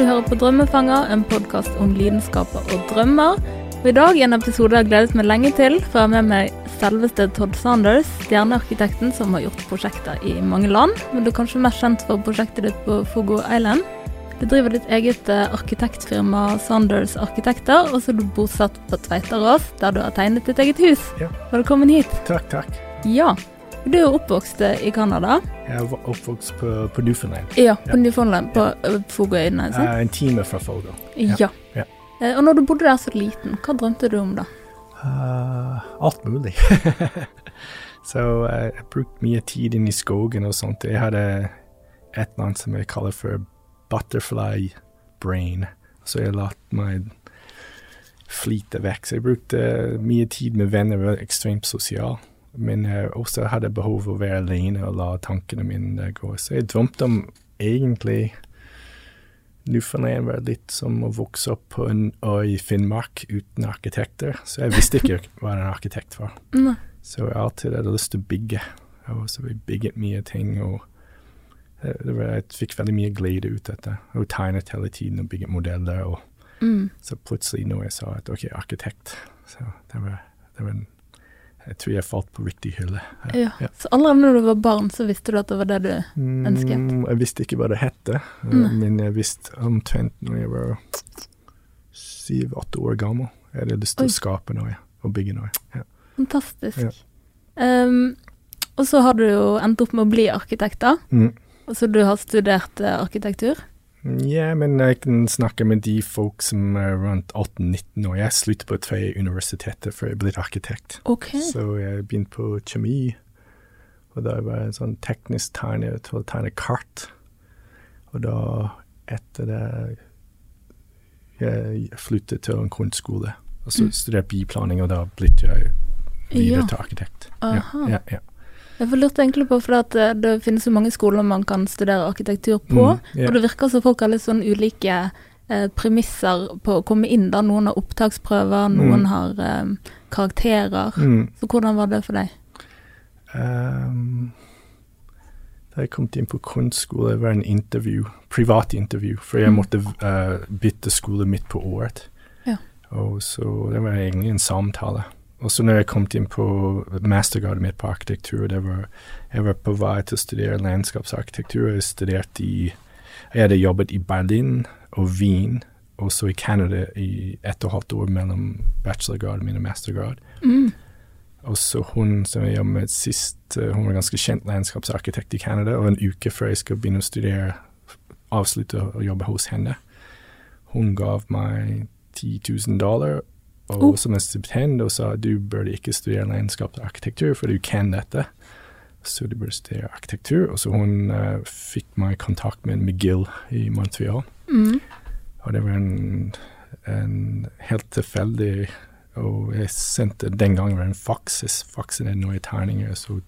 Du hører på Drømmefanger, en podkast om lidenskaper og drømmer. Og I dag er en episode jeg har gledet meg lenge til, for jeg har med meg selveste Todd Sanders, stjernearkitekten som har gjort prosjekter i mange land. Men du er kanskje mest kjent for prosjektet ditt på Fogo Island. Du driver ditt eget eh, arkitektfirma Sanders Arkitekter, og så er du bosatt på Tveiterås, der du har tegnet ditt eget hus. Ja. Velkommen hit. Takk, takk. Ja. Du er jo oppvokst eh, i Canada. Jeg var oppvokst på, på Newfoundland. Ja, på Ja. Newfoundland, på ja. Fogøyene. Eh, en time fra Fogo. Ja. ja. Eh, Og når du bodde der så liten, hva drømte du om da? Uh, alt mulig. Så uh, jeg brukte mye tid inn i skogen og sånt. Jeg hadde et eller annet som jeg kaller for butterfly brain. Så jeg lot meg flyte vekk. Så jeg brukte mye tid med venner, var ekstremt sosial. Men jeg også hadde behov for å være alene og la tankene mine gå. Så jeg drømte om egentlig Newfoundland var litt som å vokse opp på en øy i Finnmark uten arkitekter. Så jeg visste ikke hva en arkitekt var. Så jeg alltid hadde lyst til å bygge. Og så vi bygget mye ting. og det, det var, Jeg fikk veldig mye glede ut av dette. Og tegnet hele tiden og bygget modeller. og Mm. Så plutselig når jeg sa at ok, arkitekt Så det var, det var en, Jeg tror jeg falt på riktig hylle. Ja. Så allerede når du var barn, så visste du at det var det du ønsket? Mm, jeg visste ikke hva det het, Nei. men jeg visste omtrent når jeg var syv-åtte år gammel. Jeg hadde lyst til Oi. å skape noe og bygge noe. Ja. Fantastisk. Ja. Ehm, og så har du jo endt opp med å bli arkitekt, da. Mm. Så du har studert eh, arkitektur. Ja, men jeg kan snakke med de folk som er rundt 18-19 år. Jeg sluttet på tre universiteter før jeg ble arkitekt. Ok. Så jeg begynte på kjemi, og da var jeg en sånn teknisk tegner til å tegne kart. Og da, etter det, jeg flyttet til en kunstskole, og så studerte studerte biplaning, og da ble jeg videre Ja. til arkitekt. Aha. Ja, ja, ja. Jeg lurte egentlig på, for at eh, det finnes så mange skoler man kan studere arkitektur på. Mm, yeah. Og det virker som folk har litt sånn ulike eh, premisser på å komme inn. da. Noen har opptaksprøver, noen Mm. har eh, karakterer. Mm. Så hvordan var det for deg? Um, da jeg kom inn på kunstskole, var det en intervju, privat intervju, for jeg Mm. måtte uh, bytte skole midt på året. Ja. Og så det var egentlig en samtale. Og så når jeg kom inn på mastergradet mitt på arkitektur, det var, jeg var på vei til å studere landskapsarkitektur. Jeg studerte i Jeg hadde jobbet i Berlin og Wien, og så i Canada i ett og et halvt år mellom bachelorgrad min og mastergrad. Mm. Og så hun som jeg jobbet med sist, eh, hun var ganske kjent landskapsarkitekt i Canada, og en uke før jeg skal begynne å studere, avslutte å jobbe hos henne, hun gav meg 10 000 dollar og Oh. som en stipend og sa du burde ikke studere landskap og arkitektur, for du kan dette. Så du burde studere arkitektur. Og så hun uh, fikk meg i kontakt med McGill i Montreal. Mm. Og det var en, en helt tilfeldig Og jeg sendte den gangen var en faks. Jeg fakset ned noen tegninger, så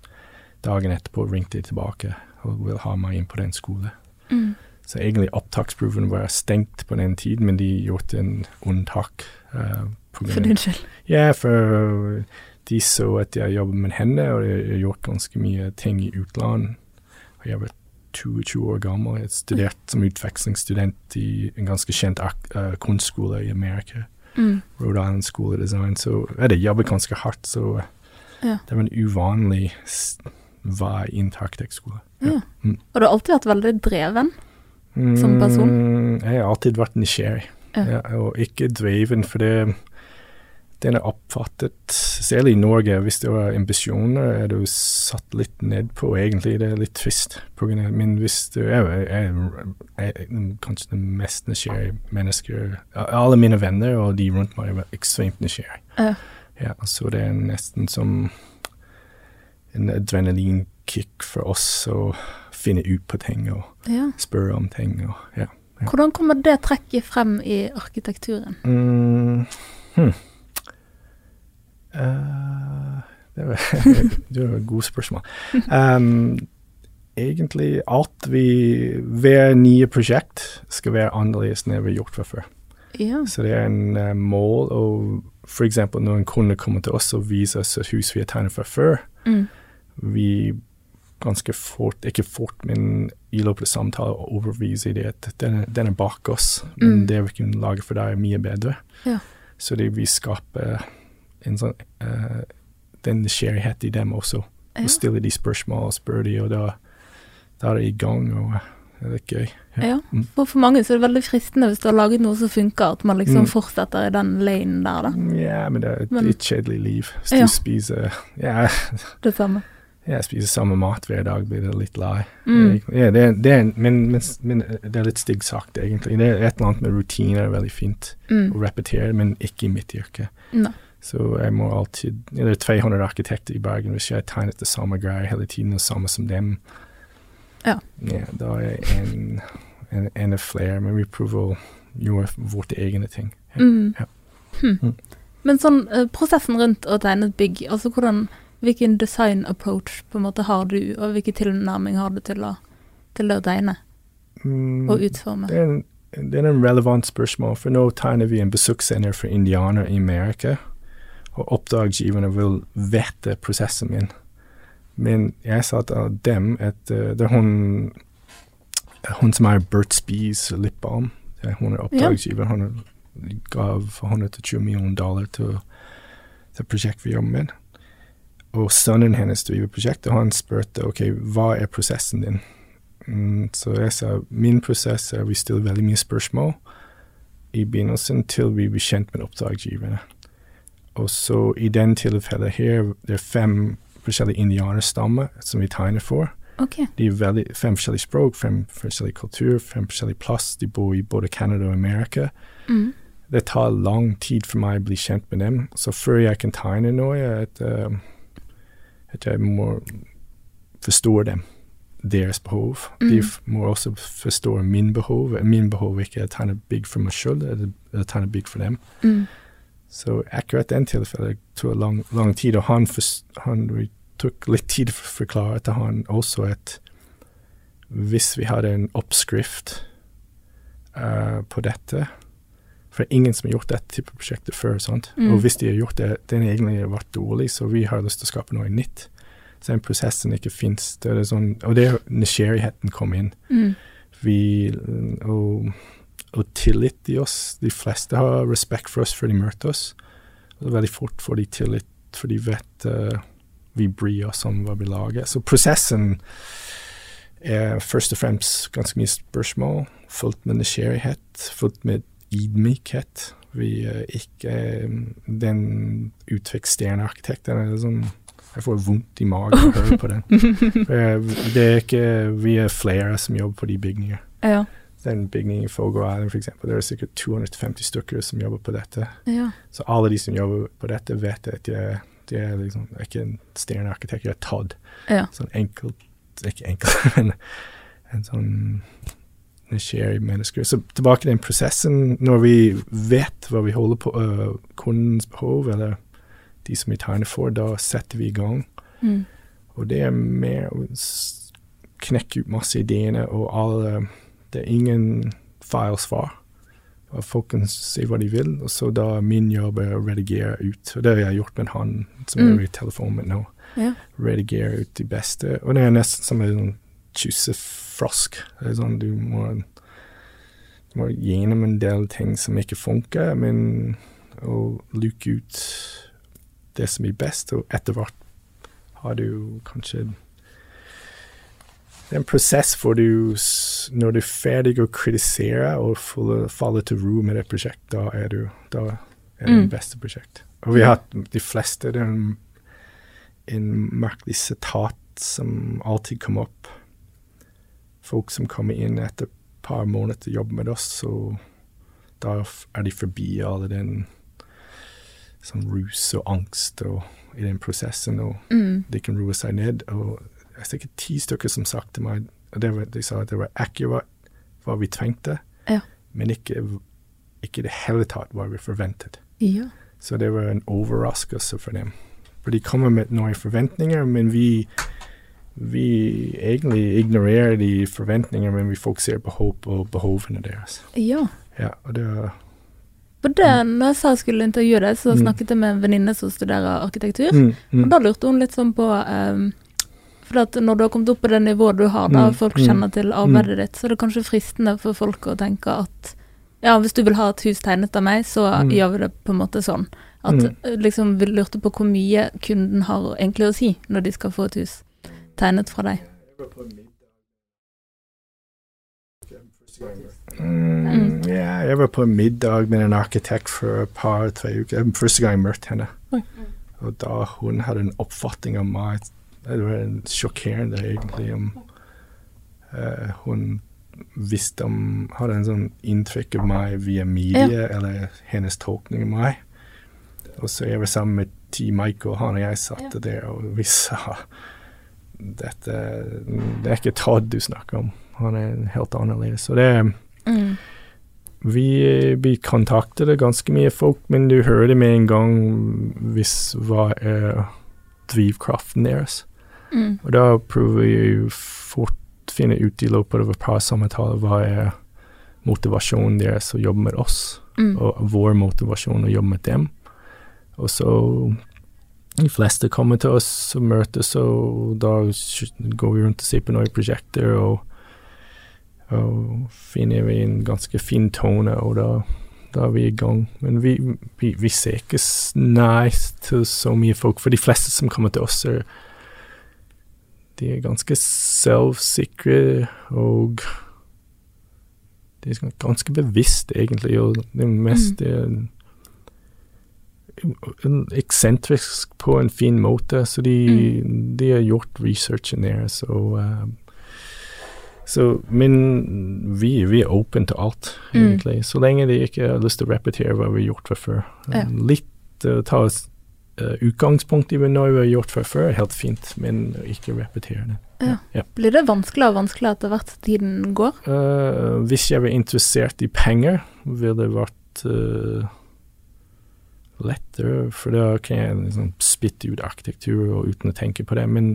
dagen etterpå ringte de tilbake og ville ha meg inn på den skolen. Mm. Så egentlig opptaksproven var stengt på den tiden, men de gjorde en unntak. Uh, For din skyld. Ja, for de så at jeg jobbet med henne, og jeg har gjort ganske mye ting i utlandet. Og jeg var 22 år gammel. Jeg studerte som utvekslingsstudent i en ganske kjent eh, kunstskole i Amerika. Mm. Rhode Island School of Design. Så jeg jobbet ganske hardt, så Ja. det var en uvanlig vei inn til arkitektskole. Ja. Mm. Og du har alltid vært veldig dreven. Som person? Mm, jeg har alltid vært nysgjerrig, Ja. ja, og ikke dreven, for det den er oppfattet, særlig i Norge, hvis det var ambisjoner, er du satt litt ned på, egentlig. Det er litt trist. Men hvis du er, er, er, er kanskje det mest nysgjerrige mennesker Alle mine venner og de rundt meg var ekstremt nysgjerrige. Uh. Ja, så det er nesten som en adrenalinkick for oss å finne ut på ting og Ja. spørre om ting. Og, ja. Ja. Hvordan kommer det trekket frem i arkitekturen? Mm, hm. Eh, det var et godt spørsmål. Um, egentlig alt vi Hver nye prosjekt skal være annerledes enn det vi har gjort fra før. Ja. Så det er en uh, mål å F.eks. når en kunde kommer til oss og viser oss et hus vi har tegnet fra før, Mm. vi ganske fort, ikke fort, men i løpet av samtalen overbeviser overbevise dem at den, den er bak oss, men Mm. det vi kan lage for deg, er mye bedre. Ja. Så det vi skaper en sånn eh, den nysgjerrighet i dem også. Ja. Og stille de spørsmål og spør de, og da, da er det i gang, og det er litt gøy. Ja. ja. For, for mange så er det veldig fristende hvis du har laget noe som funker, at man liksom Mm. fortsetter i den lanen der, da. Ja, men det er et Men- litt kjedelig liv. Hvis Ja. du spiser ja, Det samme. jeg spiser samme mat hver dag, blir det litt lei. Mm. Ja, det, det er, men, men, men det er litt stygg sagt, egentlig. Det er et eller annet med rutiner er veldig fint Mm. å repetere, men ikke i mitt yrke. Nei. Så jeg må alltid Det er 200 arkitekter i Bergen. Hvis jeg tegnet det samme greier hele tiden, det samme som dem, Ja. ja, da er jeg en, en, en av flere. Men vi prøver å gjøre våre egne ting. Mm. Ja. Hm. Mm. Men sånn eh, prosessen rundt å tegne et bygg, altså hvordan Hvilken design approach på en måte har du, og hvilken tilnærming har du til å, til å tegne Mm, og utforme? Det er, en, det er en relevant spørsmål, for nå tegner vi en besøkssender for indianere i Amerika, og oppdragsgiverne vil vite prosessen min. Men jeg sa til dem at eh, det er hun, hun som er Bert Spees lipbalm. Hun er oppdragsgiver. Hun gav 120 millioner dollar til det prosjektet vi jobber med. Og sønnen hennes driver prosjektet, og han spurte ok, hva er prosessen din. Mm, så jeg sa min prosess er vi stiller veldig mye spørsmål i begynnelsen til vi blir kjent med oppdragsgiverne. Og så i den tilfellet her, det er fem forskjellige indianerstammer som vi tegner for. Okay. De er veldig, fem forskjellige språk, fem forskjellige kultur, fem forskjellige plass. De bor i både Canada og Amerika. Mm. Det tar lang tid for meg å bli kjent med dem, så før jeg kan tegne noe, at, uh, at jeg må forstå dem, deres behov. Mm. De må også forstå min behov. Min behov er ikke å tegne bygg for meg selv, eller tegne bygg for dem. Mm. Så akkurat den tilfellet tok lang, lang tid, og han, for, han vi tok litt tid for å forklare til han også at hvis vi hadde en oppskrift uh, på dette For ingen som har gjort dette type prosjektet før. sant? Mm. Og hvis de har gjort det, den egentlig har vært dårlig, så vi har lyst til å skape noe nytt. Så den prosessen ikke fins. Sånn, og det er nysgjerrigheten kom inn. Mm. Vi, og, og tillit i oss. De fleste har respekt for oss før de møter oss. Og veldig fort får de tillit, for de vet uh, vi bryr oss om hva vi lager. Så prosessen er først og fremst ganske mye spørsmål, fullt med nysgjerrighet, fullt med ydmykhet. Vi er ikke eh, den uttrykk arkitekten. er Sånn, jeg får vondt i magen av å høre på den. For, det er ikke, vi er flere som jobber på de bygningene. Ja. Den bygningen i Fogo Island, eksempel, det er sikkert 250 stykker som jobber på dette. ja. Så alle de som jobber på dette, vet at de, de er liksom er ikke en stjernearkitekt, de er Todd. Ja. Sånn enkelt Ikke enkelt, men en sånn nysgjerrig menneske. Så tilbake til den prosessen. Når vi vet hva vi holder på, uh, kundens behov, eller de som vi tegner for, da setter vi i gang. Mm. Og det er mer å knekke ut masse ideene, og alle Det er ingen feil svar. Folk kan si hva de vil, og så da min jobb er å redigere ut. Og det har jeg gjort med han som Mm. er i telefonen min nå. Ja. Redigere ut de beste. Og det er nesten som en sånn kyssefrosk. Sånn du må du må gjennom en del ting som ikke funker, men å luke ut det som er best, og etter hvert har du kanskje Det er en prosess hvor du, når du er ferdig å kritisere og falle, til ro med det prosjektet, da er du da er det Mm. beste prosjekt. Og vi har hatt de fleste Det er en, en merkelig sitat som alltid kommer opp. Folk som kommer inn etter et par måneder og jobber med oss, så da er de forbi all den sånn rus og angst og i den prosessen, og Mm. de kan roe seg ned. Og jeg sikkert ti stykker som sa til meg og var, De sa at det var akkurat hva vi trengte, Ja. men ikke, ikke i det hele tatt hva vi forventet. Ja. Så det var en overraskelse for dem. For de kommer med noen forventninger, men vi, vi egentlig ignorerer de forventningene, men vi fokuserer på håp og behovene deres. ja. Ja, og det er For det, når jeg skulle intervjue deg, så Mm. snakket jeg med en venninne som studerer arkitektur. mm, Og mm, da lurte hun litt sånn på ehm, For når du har kommet opp på det nivået du har, da Mm, folk mm, kjenner til arbeidet ditt, så er det kanskje fristende for folk å tenke at ja, hvis du vil ha et hus tegnet av meg, så Mm. gjør vi det på en måte sånn. At Mm. eh, liksom vi lurte på hvor mye kunden har egentlig å si når de skal få et hus tegnet fra deg. Mm, ja, jeg var på middag med en arkitekt for et par-tre uker. Første gang jeg møtte henne. Og da hun hadde en oppfatning av meg Det var en sjokkerende, egentlig. om eh, Hun visste om Hadde en sånn inntrykk av meg via media, eller hennes tolkning av meg. Og så jeg var sammen med T. Michael, han og jeg satt der, og vi sa dette Det er ikke Todd du snakker om. Han er helt annerledes. Så det Mm. vi, vi kontaktet ganske mye folk, men du hører det med en gang hvis hva er drivkraften deres. Mm. Og da prøver vi fort finne ut i løpet av et par samtaler hva er motivasjonen deres å jobbe med oss, Mm. og vår motivasjon å jobbe med dem. Og så de fleste kommer til oss og møtes, og da går vi rundt og ser på noen prosjekter, og, og finner vi en ganske fin tone, og da, da er vi i gang. Men vi, vi, vi ser ikke nice til så mye folk, for de fleste som kommer til oss, er de er ganske selvsikre, og de er ganske bevisst, egentlig, og det meste er en- eksentrisk på en fin måte, så de, de har gjort researchen deres, og uh, så, men vi, vi er åpne til alt, Mm. egentlig, så lenge de ikke har lyst til å repetere hva vi har gjort fra før. Ja. Litt uh, ta oss eh, utgangspunkt i noe vi har gjort fra før, helt fint, men ikke repetere det. Ja. Ja. Blir det vanskeligere og vanskeligere etter hvert tiden går? Uh, hvis jeg var interessert i penger, ville det vært uh, lettere, for da kan jeg liksom spytte ut arkitektur og uten å tenke på det. Men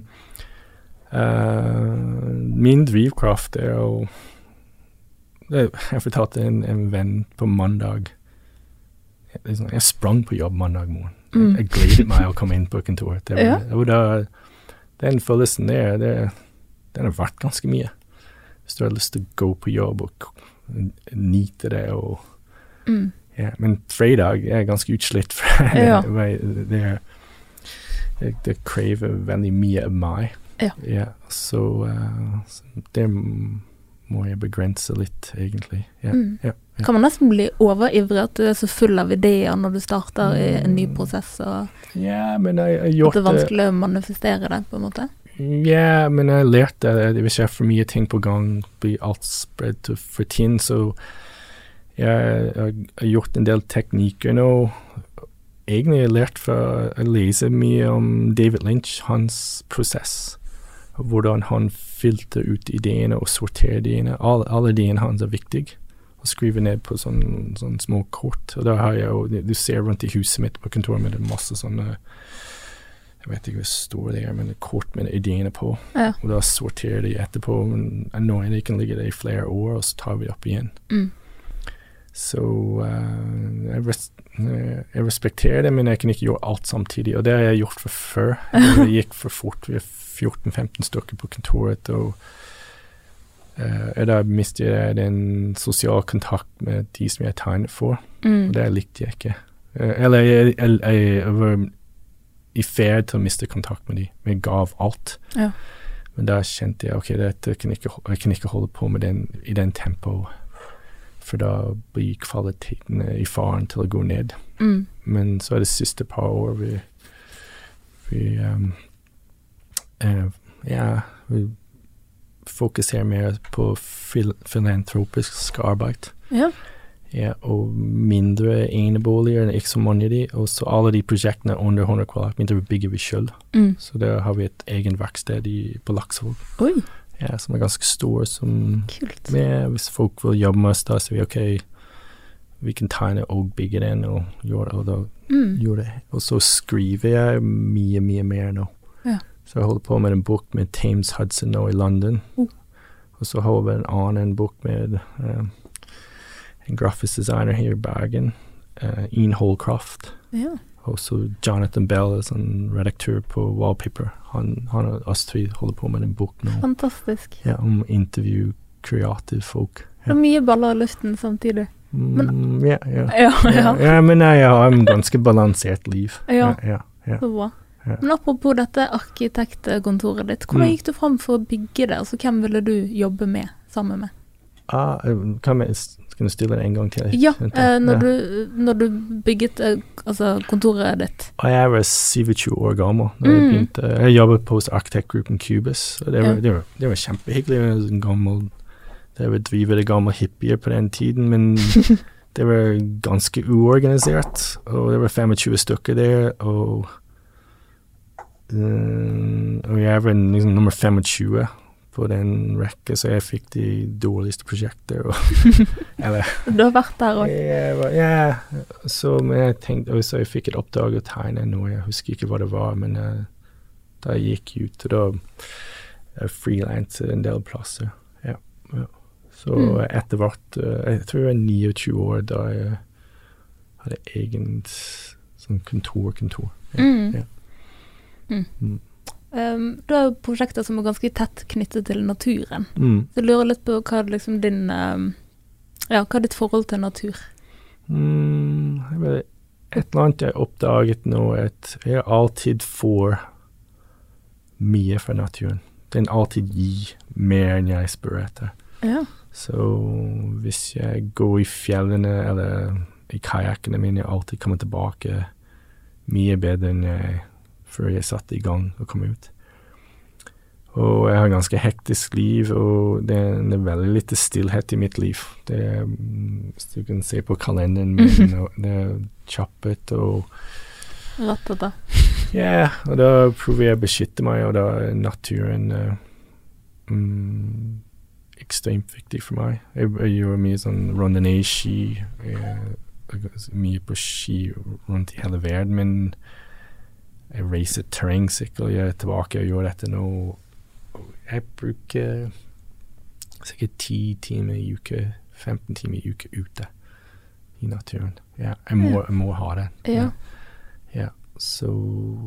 uh, min drivkraft er å Jeg fortalte en, en venn på mandag jeg, liksom, jeg sprang på jobb mandag morgen. Mm. Jeg gledet meg å komme inn på kontoret. Det, var- Ja. og da, den følelsen der, det, den har vært ganske mye. Hvis du har lyst til å gå på jobb og nyte det og Mm. ja, Men fredag er ganske utslitt. For Ja. det, det, det, krever veldig mye av meg. Ja. så, uh, så det må jeg begrense litt, egentlig. Ja, Mm. ja, ja. Kan man nesten bli overivrig at du er så full av ideer når du starter i en ny Mm. prosess, og yeah, gjort, at det er vanskelig å manifestere det, på en måte? Ja, men jeg har lært at hvis jeg har for mye ting på gang, blir alt spredt for tiden, så jeg har gjort en del teknikker nå. Egentlig har jeg lært fra å lese mye om David Lynch, hans prosess. Hvordan han filter ut ideene og sorterer ideene. Alle, alle ideene hans er viktige. Og skriver ned på sånne, sånne små kort. Og da har jeg jo, Du ser rundt i huset mitt på kontoret med masse sånne jeg vet ikke hvor store de er, men kort med ideene på. Ja. Og da sorterer de etterpå. Men noen de kan ligge der i flere år, og så tar vi det opp igjen. Mm. Så uh, jeg, res jeg respekterer det, men jeg kan ikke gjøre alt samtidig. Og det har jeg gjort for før. Det gikk for fort. Vi er 14-15 stykker på kontoret, og eh, da mister jeg den sosiale kontakt med de som jeg tegnet for. Mm. Og det likte jeg ikke. Uh, eller jeg, jeg, jeg var i ferd til å miste kontakt med dem. Jeg gav alt. Ja. Men da kjente jeg ok, dette kan ikke, jeg kan ikke holde på med den i den tempoet. For da blir kvaliteten i faren til å gå ned. Mm. Men så er det siste par år vi, vi um, uh, Ja, vi fokuserer mer på fil filantropisk arbeid. Ja. Ja, og mindre eneboliger, ikke så mange av de. Og så alle de prosjektene under 100 kvadratmeter bygger vi sjøl. Mm. Så der har vi et egen verksted i, på Laksevåg, ja, som er ganske stor. Som med, hvis folk vil jobbe med oss, da sier vi OK, vi kan tegne og bygge den, og gjøre og da Mm. gjorde det. Og så skriver jeg mye, mye mer nå. Ja. Så jeg holder på med en bok med Thames Hudson nå i London. Mm. Og så har vi en annen bok med um, en grafisk designer her i Bergen, uh, Ian Holcroft. Ja. også Jonathan Bell, sånn redaktør på Wallpaper. Han, han og Astrid holder på med en bok nå Fantastisk. ja, om intervju kreative folk. Det er mye baller i luften samtidig. Mm, ja, ja. Ja, Ja, ja. ja, men jeg har en ganske balansert liv. Ja. ja, ja. Så bra. Men apropos dette arkitektkontoret ditt, hvordan Mm. gikk du fram for å bygge det? Altså, hvem ville du jobbe med, sammen med? Ah, eh, kan jeg, skal du stille det en gang til? Ja, eh, når, Ja. du, når du bygget eh, altså, kontoret ditt. Og jeg var 27 år gammel da jeg Mm. begynte. Jeg jobbet på arkitektgruppen Cubus. Og det, var, Ja. det, var, det var kjempehyggelig. Det var gammel Det var drivere gamle hippier på den tiden, men det var ganske uorganisert. Og det var 25 stykker der, og Og jeg var liksom nummer 25 på den rekka, så jeg fikk de dårligste prosjekter. Eller Du har vært der òg. ja, så men jeg tenkte så jeg fikk et oppdrag å tegne noe, jeg husker ikke hva det var, men uh, da jeg gikk ut, og da jeg frilanset en del plasser. Ja, ja. Så Mm. etter hvert, uh, jeg tror jeg var 29 år da jeg hadde egen sånn kontor-kontor. Ja, Mm. Mm. Mm. Um, du har jo prosjekter som er ganske tett knyttet til naturen. Mm. Så jeg lurer litt på hva er liksom din um, Ja, hva er ditt forhold til natur? Mm, et eller annet jeg oppdaget nå, at jeg alltid får mye fra naturen. Den alltid gir mer enn jeg spør etter. Ja. Så hvis jeg går i fjellene eller i kajakkene mine, jeg alltid kommer tilbake mye bedre enn jeg før jeg satte i gang og kom ut. Og jeg har ganske hektisk liv, og det er, veldig lite stillhet i mitt liv. Det er, mm, hvis du kan se på kalenderen min, og det er kjappet og Rattete. Ja, og da prøver jeg å beskytte meg, og da er naturen uh, mm, ekstremt viktig for meg. Jeg, jeg gjør mye sånn randonee-ski, eh, mye på ski rundt i hele verden, men jeg racer terrengsykkel, jeg er tilbake og gjør dette nå. Jeg bruker sikkert 10 timer i uke, 15 timer i uke ute i naturen. Ja, jeg må, jeg må ha det. Ja. Ja, så,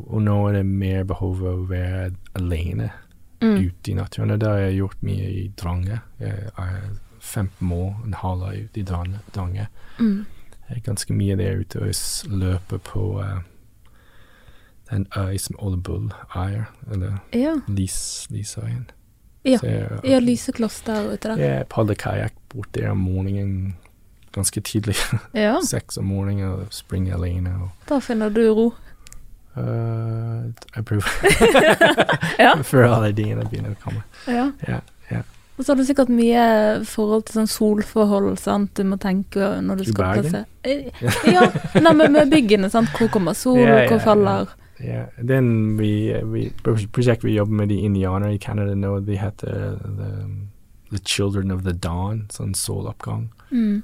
og nå er det mer behov å være alene Mm. ute i naturen. Det har jeg gjort mye i Drange. Jeg er 15 år, en halv ute i Drange. Mm. Ganske mye der ute og løper på eh, en øy som Ole Bull eier, eller Ja. Lis, Lisøyen. Ja. Så jeg, ja, ute der. jeg padler kajakk bort der om morgenen ganske tidlig. Ja, Seks om morgenen og springer alene. Og, da finner du ro. eh, jeg prøver Ja. før alle tingene begynner å komme. Ja. Ja, ja. Og så har du sikkert mye forhold til sånn solforhold, sant, du må tenke når du I skal Bergen? Ja, nei, men med byggene, sant, hvor kommer sol, Ja, ja, hvor faller Ja, den vi, we Prosjektet vi jobber med de indianere i Canada nå, de heter the, the Children of the Dawn, sånn soloppgang. mm.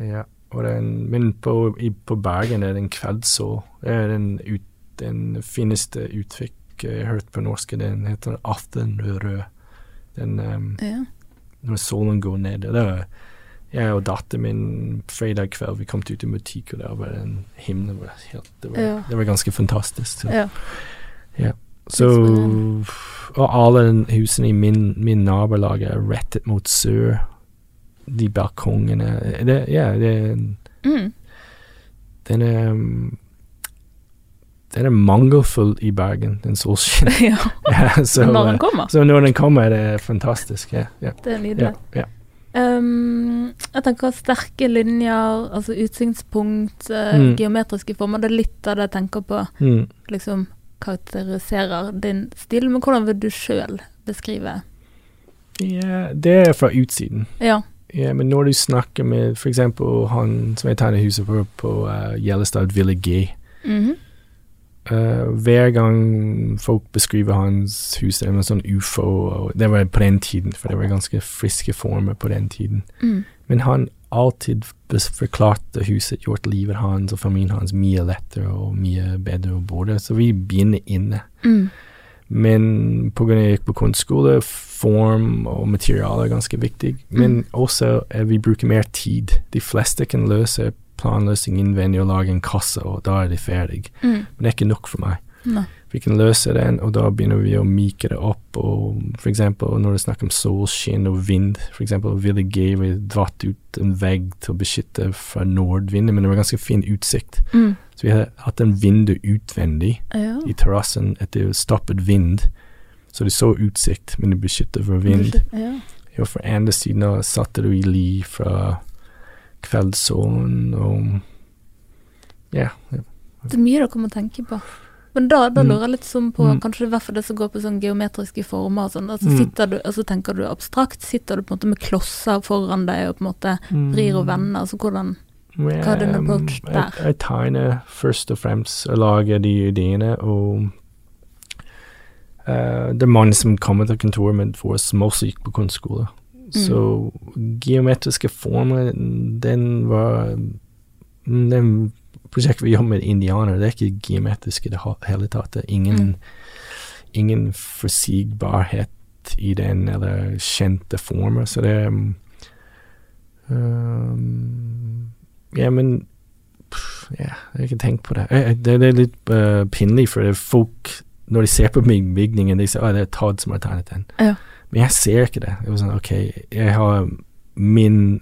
Ja, og den, men på, i, på Bergen er det en kveldssol. Det er den, ut, den fineste uttrykk jeg har hørt på norsk. Den heter aftenrød. Den um, Ja. når solen går ned. Det var jeg og datteren min fredag kveld, vi kom ut i butikk, og der var en himmel det var helt Det var, Ja. det var ganske fantastisk. Så, ja. så Og alle husene i min, min nabolag er rettet mot sør. De balkongene det, Ja, det Mm. Den er um, Den er mangelfull i Bergen, den solskinnet. ja. ja, så, Når den kommer. så når den kommer, er det fantastisk. Ja, ja, Det er nydelig. ja, ja. Um, jeg tenker sterke linjer, altså utsiktspunkt, uh, Mm. geometriske former. Det er litt av det jeg tenker på Mm. liksom karakteriserer din stil. Men hvordan vil du sjøl beskrive Ja, det er fra utsiden. Ja. Ja, men når du snakker med f.eks. han som jeg tegner huset på på uh, Gjellestad Ville G Mhm. Eh, Hver gang folk beskriver hans hus, det en sånn ufo og Det var på den tiden, for det var ganske friske former på den tiden. Mm. Men han alltid forklarte huset, gjort livet hans og familien hans mye lettere og mye bedre å bo der. Så vi begynner inne. Mm. Men av jeg gikk på kunstskole, form og materiale er ganske viktig. Men også eh, vi bruker mer tid. De fleste kan løse planløsning innvendig og lage en kasse, og da er de ferdig. Mm. Men det er ikke nok for meg. Nei. Vi kan løse den, og da begynner vi å myke det opp, og for eksempel når det er snakk om solskinn og vind, for eksempel ville Gary dratt ut en vegg til å beskytte fra nordvinden, men det var ganske fin utsikt. Mm. Så vi hadde hatt en vindu utvendig Ja. i terrassen etter stoppet vind, så det så utsikt, men det beskyttet fra vind. Ja. Og fra andre siden satte du i li fra kveldssolen, og ja, Yeah. Det er mye dere må tenke på. Men da, da Mm. lurer jeg litt sånn på, Mm. kanskje hvert fall det som går på sånn geometriske former og sånn, altså Mm. sitter du, altså tenker du abstrakt, sitter du på en måte med klosser foran deg og på en måte vrir og vender, altså hvordan Hva er din approach der? Jeg, jeg tegner først og fremst og lager de ideene, og uh, det er mange som kommer til kontoret som også gikk på kunstskole. Så geometriske former, den var Den prosjektet vi jobber med indianere, det er ikke geometrisk i det hele tatt. Det er ingen, Mm. ingen forsigbarhet i den, eller kjente former, så det er um, Ja, men pff, ja, jeg har ikke tenkt på det. Det, det er litt uh, pinlig, for folk Når de ser på byg- bygningen, de sier at det er Todd som har tegnet den. Ja. Men jeg ser ikke det. Jeg var sånn, ok, jeg har min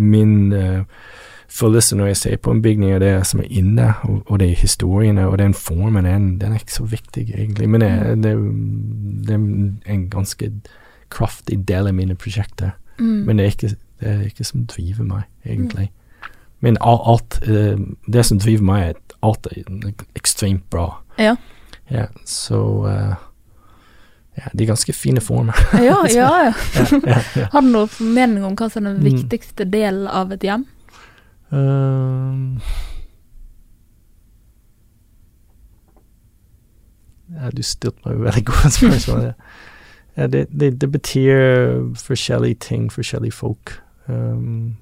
min uh, følelse når jeg ser på en bygning, og det som er inne, og, og det er historiene, og den formen, den, den er ikke så viktig, egentlig. Men det, det, det er en ganske kraftig del av mine prosjekter. mm. Men det er ikke det er ikke som driver meg, egentlig. Men alt uh, Det som driver meg, er at alt er ekstremt bra. Ja. Ja, så eh, Ja, de er ganske fine former. Ja, ja, ja. Har du noen formening om hva som er den Mm. viktigste delen av et hjem? Uh, ja, du stilte meg veldig gode spørsmål. Ja. Ja, det, det, det betyr forskjellige ting, forskjellige folk. Um,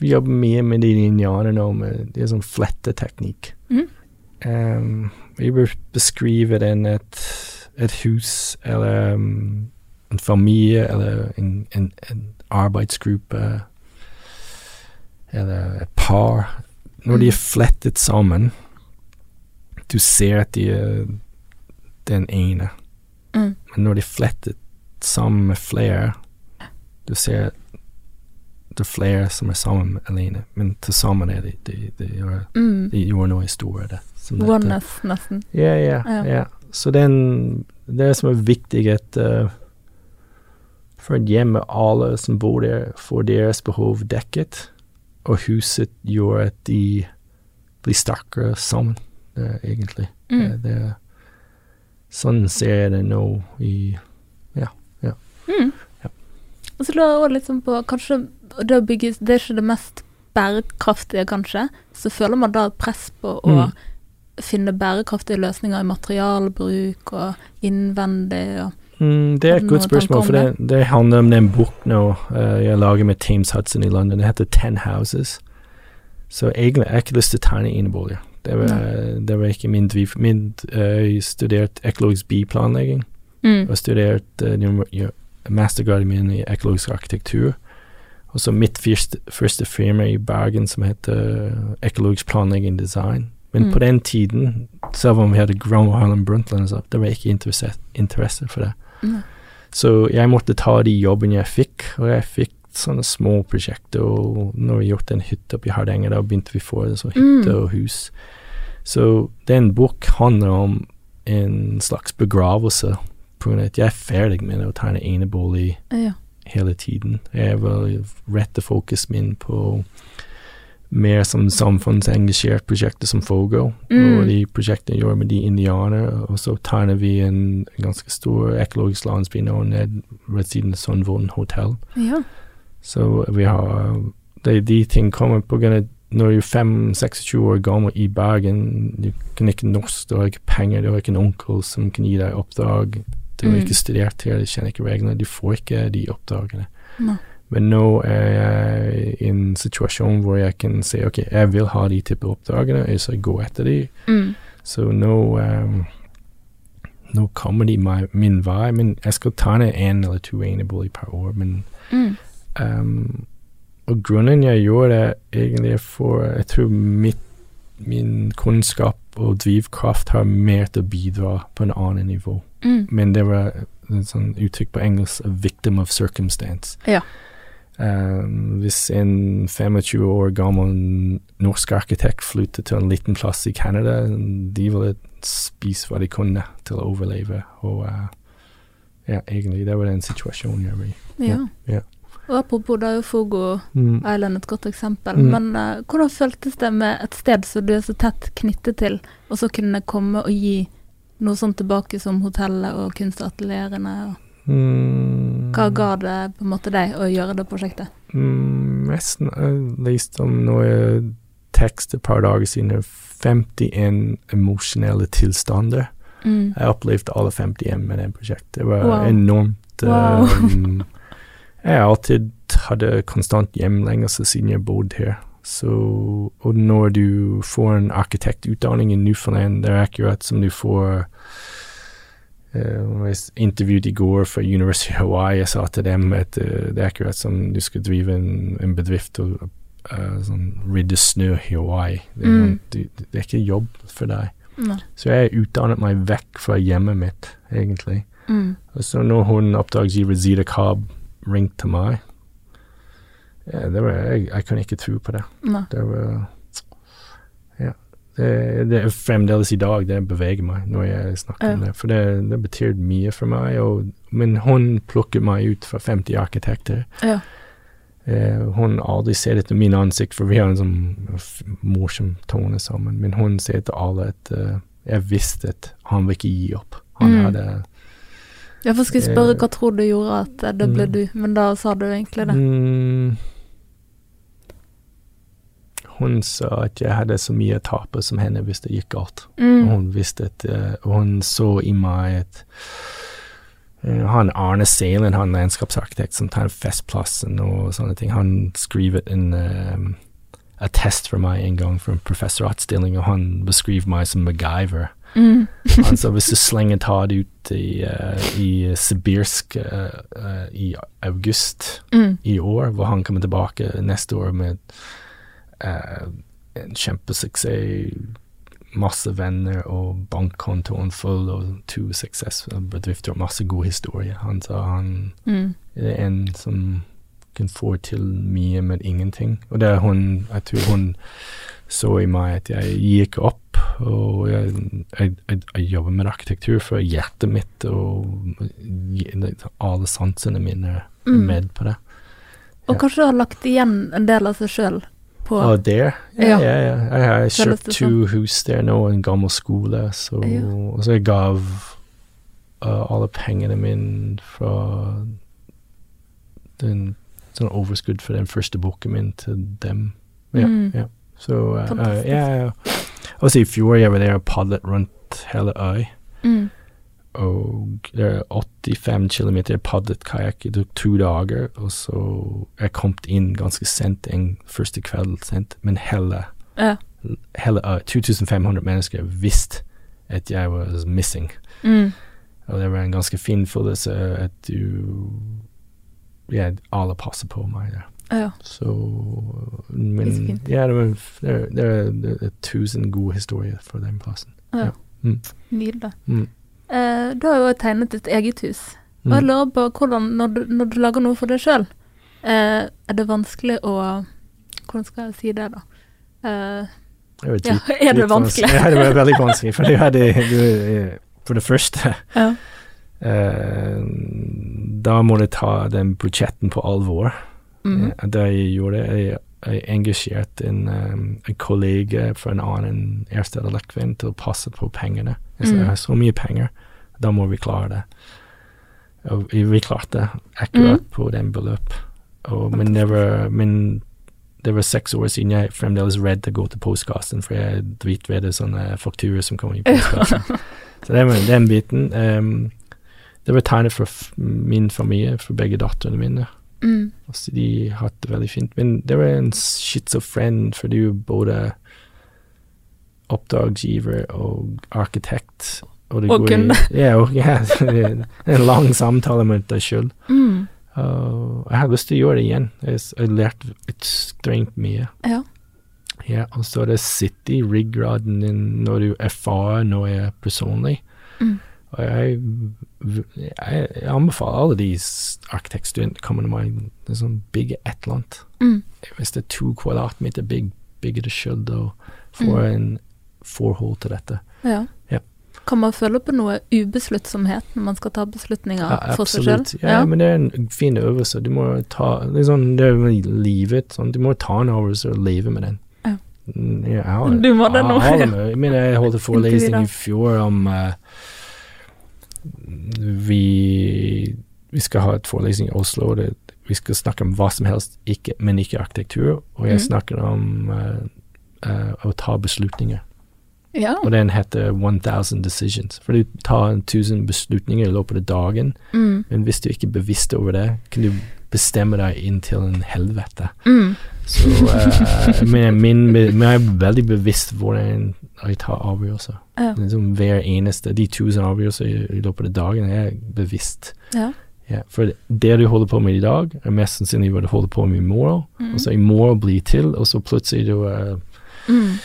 vi jobber mye med de indianerne nå, med det er sånn fletteteknikk. Mm. Um, vi bør beskrive den et, et hus, eller um, en familie, eller en, en, en arbeidsgruppe, eller et par. Når de er flettet sammen, du ser at de er den ene. Mm. Men når de er flettet sammen med flere, du ser at det er flere som er sammen alene, men til sammen er de, de, de, gjør, Mm. de gjør noe stort. Oneness, nesten. Ja, ja, Ja. Ja. er, en, det som er viktig, at uh, for et hjem med alle som bor der, får deres behov dekket, og huset gjør at de blir sterkere sammen, det er egentlig. Mm. Uh, det, sånn ser jeg det nå i Mm. Ja. Og så lurer jeg litt sånn på Kanskje det å bygge Det er ikke det mest bærekraftige, kanskje. Så føler man da press på å Mm. Finne bærekraftige løsninger i materialbruk og innvendig og Mm, det er et godt spørsmål, for det, det handler om den bok nå eh, jeg lager med Thames Hudson i London. Det heter Ten Houses. Så egentlig har jeg ikke lyst til å tegne eneboliger. Det var, det var ikke min driv. Min, uh, jeg studerte økologisk byplanlegging, mm. og studerte uh, ja, mastergraden min i økologisk arkitektur. Og så mitt første, første firma i Bergen som heter Økologisk planlegging design. Men Mm. på den tiden, selv om vi hadde Grown Island Brundtland så det var ikke interesse, interesse for det. Mm. Så jeg måtte ta de jobbene jeg fikk, og jeg fikk sånne små prosjekter. Og når vi gjorde en hytte oppe i Hardanger, da begynte vi å få sånn hytte Mm. og hus. Så den bok handler om en slags begravelse, på grunn av at jeg er ferdig med å tegne enebolig Ja. hele tiden. Jeg vil rette fokus min på mer som samfunnsengasjert prosjekter som Fogo, Mm. og de prosjektene gjør med de indianere, og så tegner vi en ganske stor økologisk landsby nå ned ved siden av Sundvolden hotell. ja. Så vi har de, de ting kommer på grunn av når du er 5-26 år gammel i Bergen, du kan ikke norsk, du har ikke penger, du har ikke en onkel som kan gi deg oppdrag, du har Mm. ikke studert her, du kjenner ikke reglene, du får ikke de oppdragene. Nei. Men nå er jeg i en situasjon hvor jeg kan si ok, jeg vil ha de type oppdragene, jeg går gå etter de. Mm. Så nå um, Nå kommer de meg, min vei, men jeg skal ta ned én eller to enebolig per år. Men Mm. um, og grunnen jeg gjorde det, egentlig for Jeg tror mitt, min kunnskap og drivkraft har mer til å bidra på en annen nivå. Mm. Men det var et sånn uttrykk på engelsk 'a victim of circumstance'. Ja. Um, hvis en 25 år gammel norsk arkitekt flytter til en liten plass i Canada, de ville spise hva de kunne til å overleve. Og uh, ja, egentlig, det var den situasjonen jeg var i. ja. ja. Og apropos, det er jo Fogo Mm. Island et godt eksempel. Mm. Men uh, hvordan føltes det med et sted som du er så tett knyttet til, og så kunne komme og gi noe sånt tilbake som hotellet og kunstatelierene? og Mm. Hva ga det på en måte deg å gjøre det prosjektet? Mm, nesten. Jeg leste om noe tekst et par dager siden. 51 emosjonelle tilstander. Mm. Jeg opplevde alle 51 med det prosjektet. Det var Wow. enormt Wow. um, Jeg har alltid hadde konstant hjemlengelse siden jeg bodde her. Så, og når du får en arkitektutdanning i Newfoundland, det er akkurat som du får uh, Jeg intervjuet i går for University of Hawaii. Jeg sa til dem at uh, det er akkurat som du skal drive en, en bedrift og uh, sånn, rydde snø i Hawaii. Det, Mm. det, det er ikke jobb for deg. Nei. Så jeg utdannet meg vekk fra hjemmet mitt, egentlig. Mm. Og så når hun oppdragsgiver Zita Cobb ringte meg ja, det var, jeg, jeg kunne ikke tro på det. Nei. Det var Ja. Det, det er fremdeles i dag det beveger meg når jeg snakker om det. For det, det betyr mye for meg. Og, men hun plukker meg ut fra 50 arkitekter. Ja. Eh, hun aldri ser etter min ansikt, for vi har en sånn morsom tone sammen. Men hun ser til alle at uh, jeg visste at han vil ikke gi opp. Han Mm. hadde Jeg får jeg spørre Eh, hva tror du gjorde at eh, det ble mm. du, men da sa du egentlig det. Mm, hun sa at jeg hadde så mye å tape som henne hvis det gikk galt. Mm. hun visste at uh, Hun så i meg at uh, han Arne Selen, han landskapsarkitekt som tar Festplassen og sånne ting, han skrevet en um, attest for meg en gang for en professoratstilling, og han beskriver meg som MacGyver. Mm. Han sa hvis du slenger tatt ut i, uh, i sibirsk uh, uh, i august Mm. i år, hvor han kommer tilbake neste år med eh, en kjempesuksess, masse venner og bankkontoen full og to suksessfulle bedrifter og masse god historie. Han sa han Mm. er en som kan få til mye med ingenting. Og det er hun Jeg tror hun så i meg at jeg gikk opp, og jeg, jeg, jeg, jeg jobber med arkitektur for hjertet mitt, og alle sansene mine er Mm. med på det. Og Ja. kanskje har lagt igjen en del av seg sjøl på Og der? Ja, Ja. ja. Jeg har kjøpt to hus der nå, en gammel skole, så, og så jeg gav uh, alle pengene mine fra den sånn overskudd for den første boken min til dem. Ja, Mm. ja. Så uh, uh, ja, ja. Også i fjor jeg var der og padlet rundt hele øya. mm. Og det er 85 km padlet kajakk. i to dager, og så jeg kom inn ganske sent en første kveld sent, men hele Ja. hele uh, 2500 mennesker visste at jeg var missing. Mm. Og det var en ganske fin følelse at du Ja, alle passer på meg der. ja. Så Men det ja, det, var, det, det, det er tusen gode historier fra den plassen. ja. Mm. Nydelig. Mm. Eh, du har jo tegnet ditt eget hus. Og jeg Mm. lurer på hvordan, når du, når du lager noe for deg sjøl, eh, er det vanskelig å Hvordan skal jeg si det, da? Eh, Det ja, er det vanskelig? Ja, det var veldig vanskelig. For det du, eh, For det første ja. Uh, Da må du ta den budsjetten på alvor. Mm. Eh, Det jeg gjorde, jeg, jeg engasjerte en, um, en kollega fra en annen Erstad Lekvin til å passe på pengene. Jeg Mm. jeg har så mye penger, da må vi klare det. Og vi klarte akkurat Mm. på den beløp. Og, men, det var, men det var seks år siden jeg fremdeles redd å gå til postkassen, for jeg er sånne fakturer som kommer i postkassen. så det var den biten. Um, det var tegnet for min familie, for begge datterne mine. Mm. Altså, de har hatt det veldig fint. Men det var en schizofren, for du er både oppdragsgiver og arkitekt. Og, det Og går i-. Ja, og, ja, en lang samtale med deg sjøl. Mm. Jeg har lyst til å gjøre det igjen. Jeg har lært ekstremt mye. Ja. Ja, og så det sitte i ryggraden din når du erfarer noe personlig. Mm. Og jeg, jeg, jeg anbefaler alle de arkitektstudentene arkitektstudentene kommer til meg liksom, bygge et eller annet. Mm. Hvis det er to kvadratmeter, bygg, bygge det sjøl og få Mm. en forhold til dette. ja. Kan man føle på noe ubesluttsomhet når man skal ta beslutninger Ja, for seg selv? Ja, Ja, men det er en fin øvelse. Du må ta Det er sånn det er livet. Sånn, du må ta en øvelse og leve med den. Ja. Mm, jeg har, Du må det nå, Jeg, jeg mener, jeg holdt forelesning i fjor om uh, vi, vi skal ha et forelesning i Oslo. Det, vi skal snakke om hva som helst, ikke, men ikke arkitektur. Og jeg mm. snakker om uh, uh, å ta beslutninger. Ja. Og den heter 1000 Decisions. For du tar 1000 beslutninger i løpet av dagen. Mm. Men hvis du ikke er bevisst over det, kan du bestemme deg inn til en helvete. Mm. Så uh, men, min, men jeg er veldig bevisst hvordan jeg tar avgjørelser. Ja. Liksom hver eneste, De tusen avgjørelser i, i løpet av dagen er jeg bevisst. ja. Ja, for det du holder på med i dag, er mest sannsynlig hva du holder på med i morgen. Mm. Og så i morgen blir til, og så plutselig du er Mm.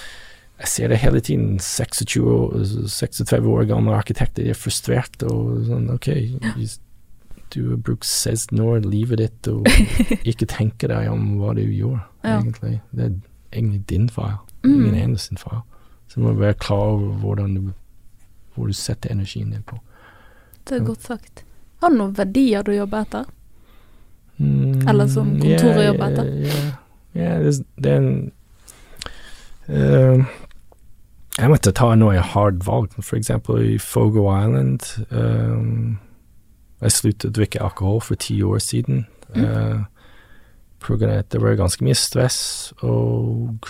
Jeg ser det hele tiden. 26 år, 36 år gamle arkitekter er frustrert og sånn OK, du har brukt 16 år i livet ditt og ikke tenker deg om hva du gjør, egentlig. Det er egentlig din feil. Mm. Ingen andres feil. Så du må være klar over hvordan du, hvor du setter energien din på. Det er godt sagt. Har du noen verdier du jobber etter? Mm, Eller som kontoret yeah, jobber etter. Ja, yeah, det, det er en eh, Jeg måtte ta noe hardt valg, eksempel i Fogo Island. Um, jeg sluttet å drikke alkohol for ti år siden. Mm. at det var ganske mye stress, og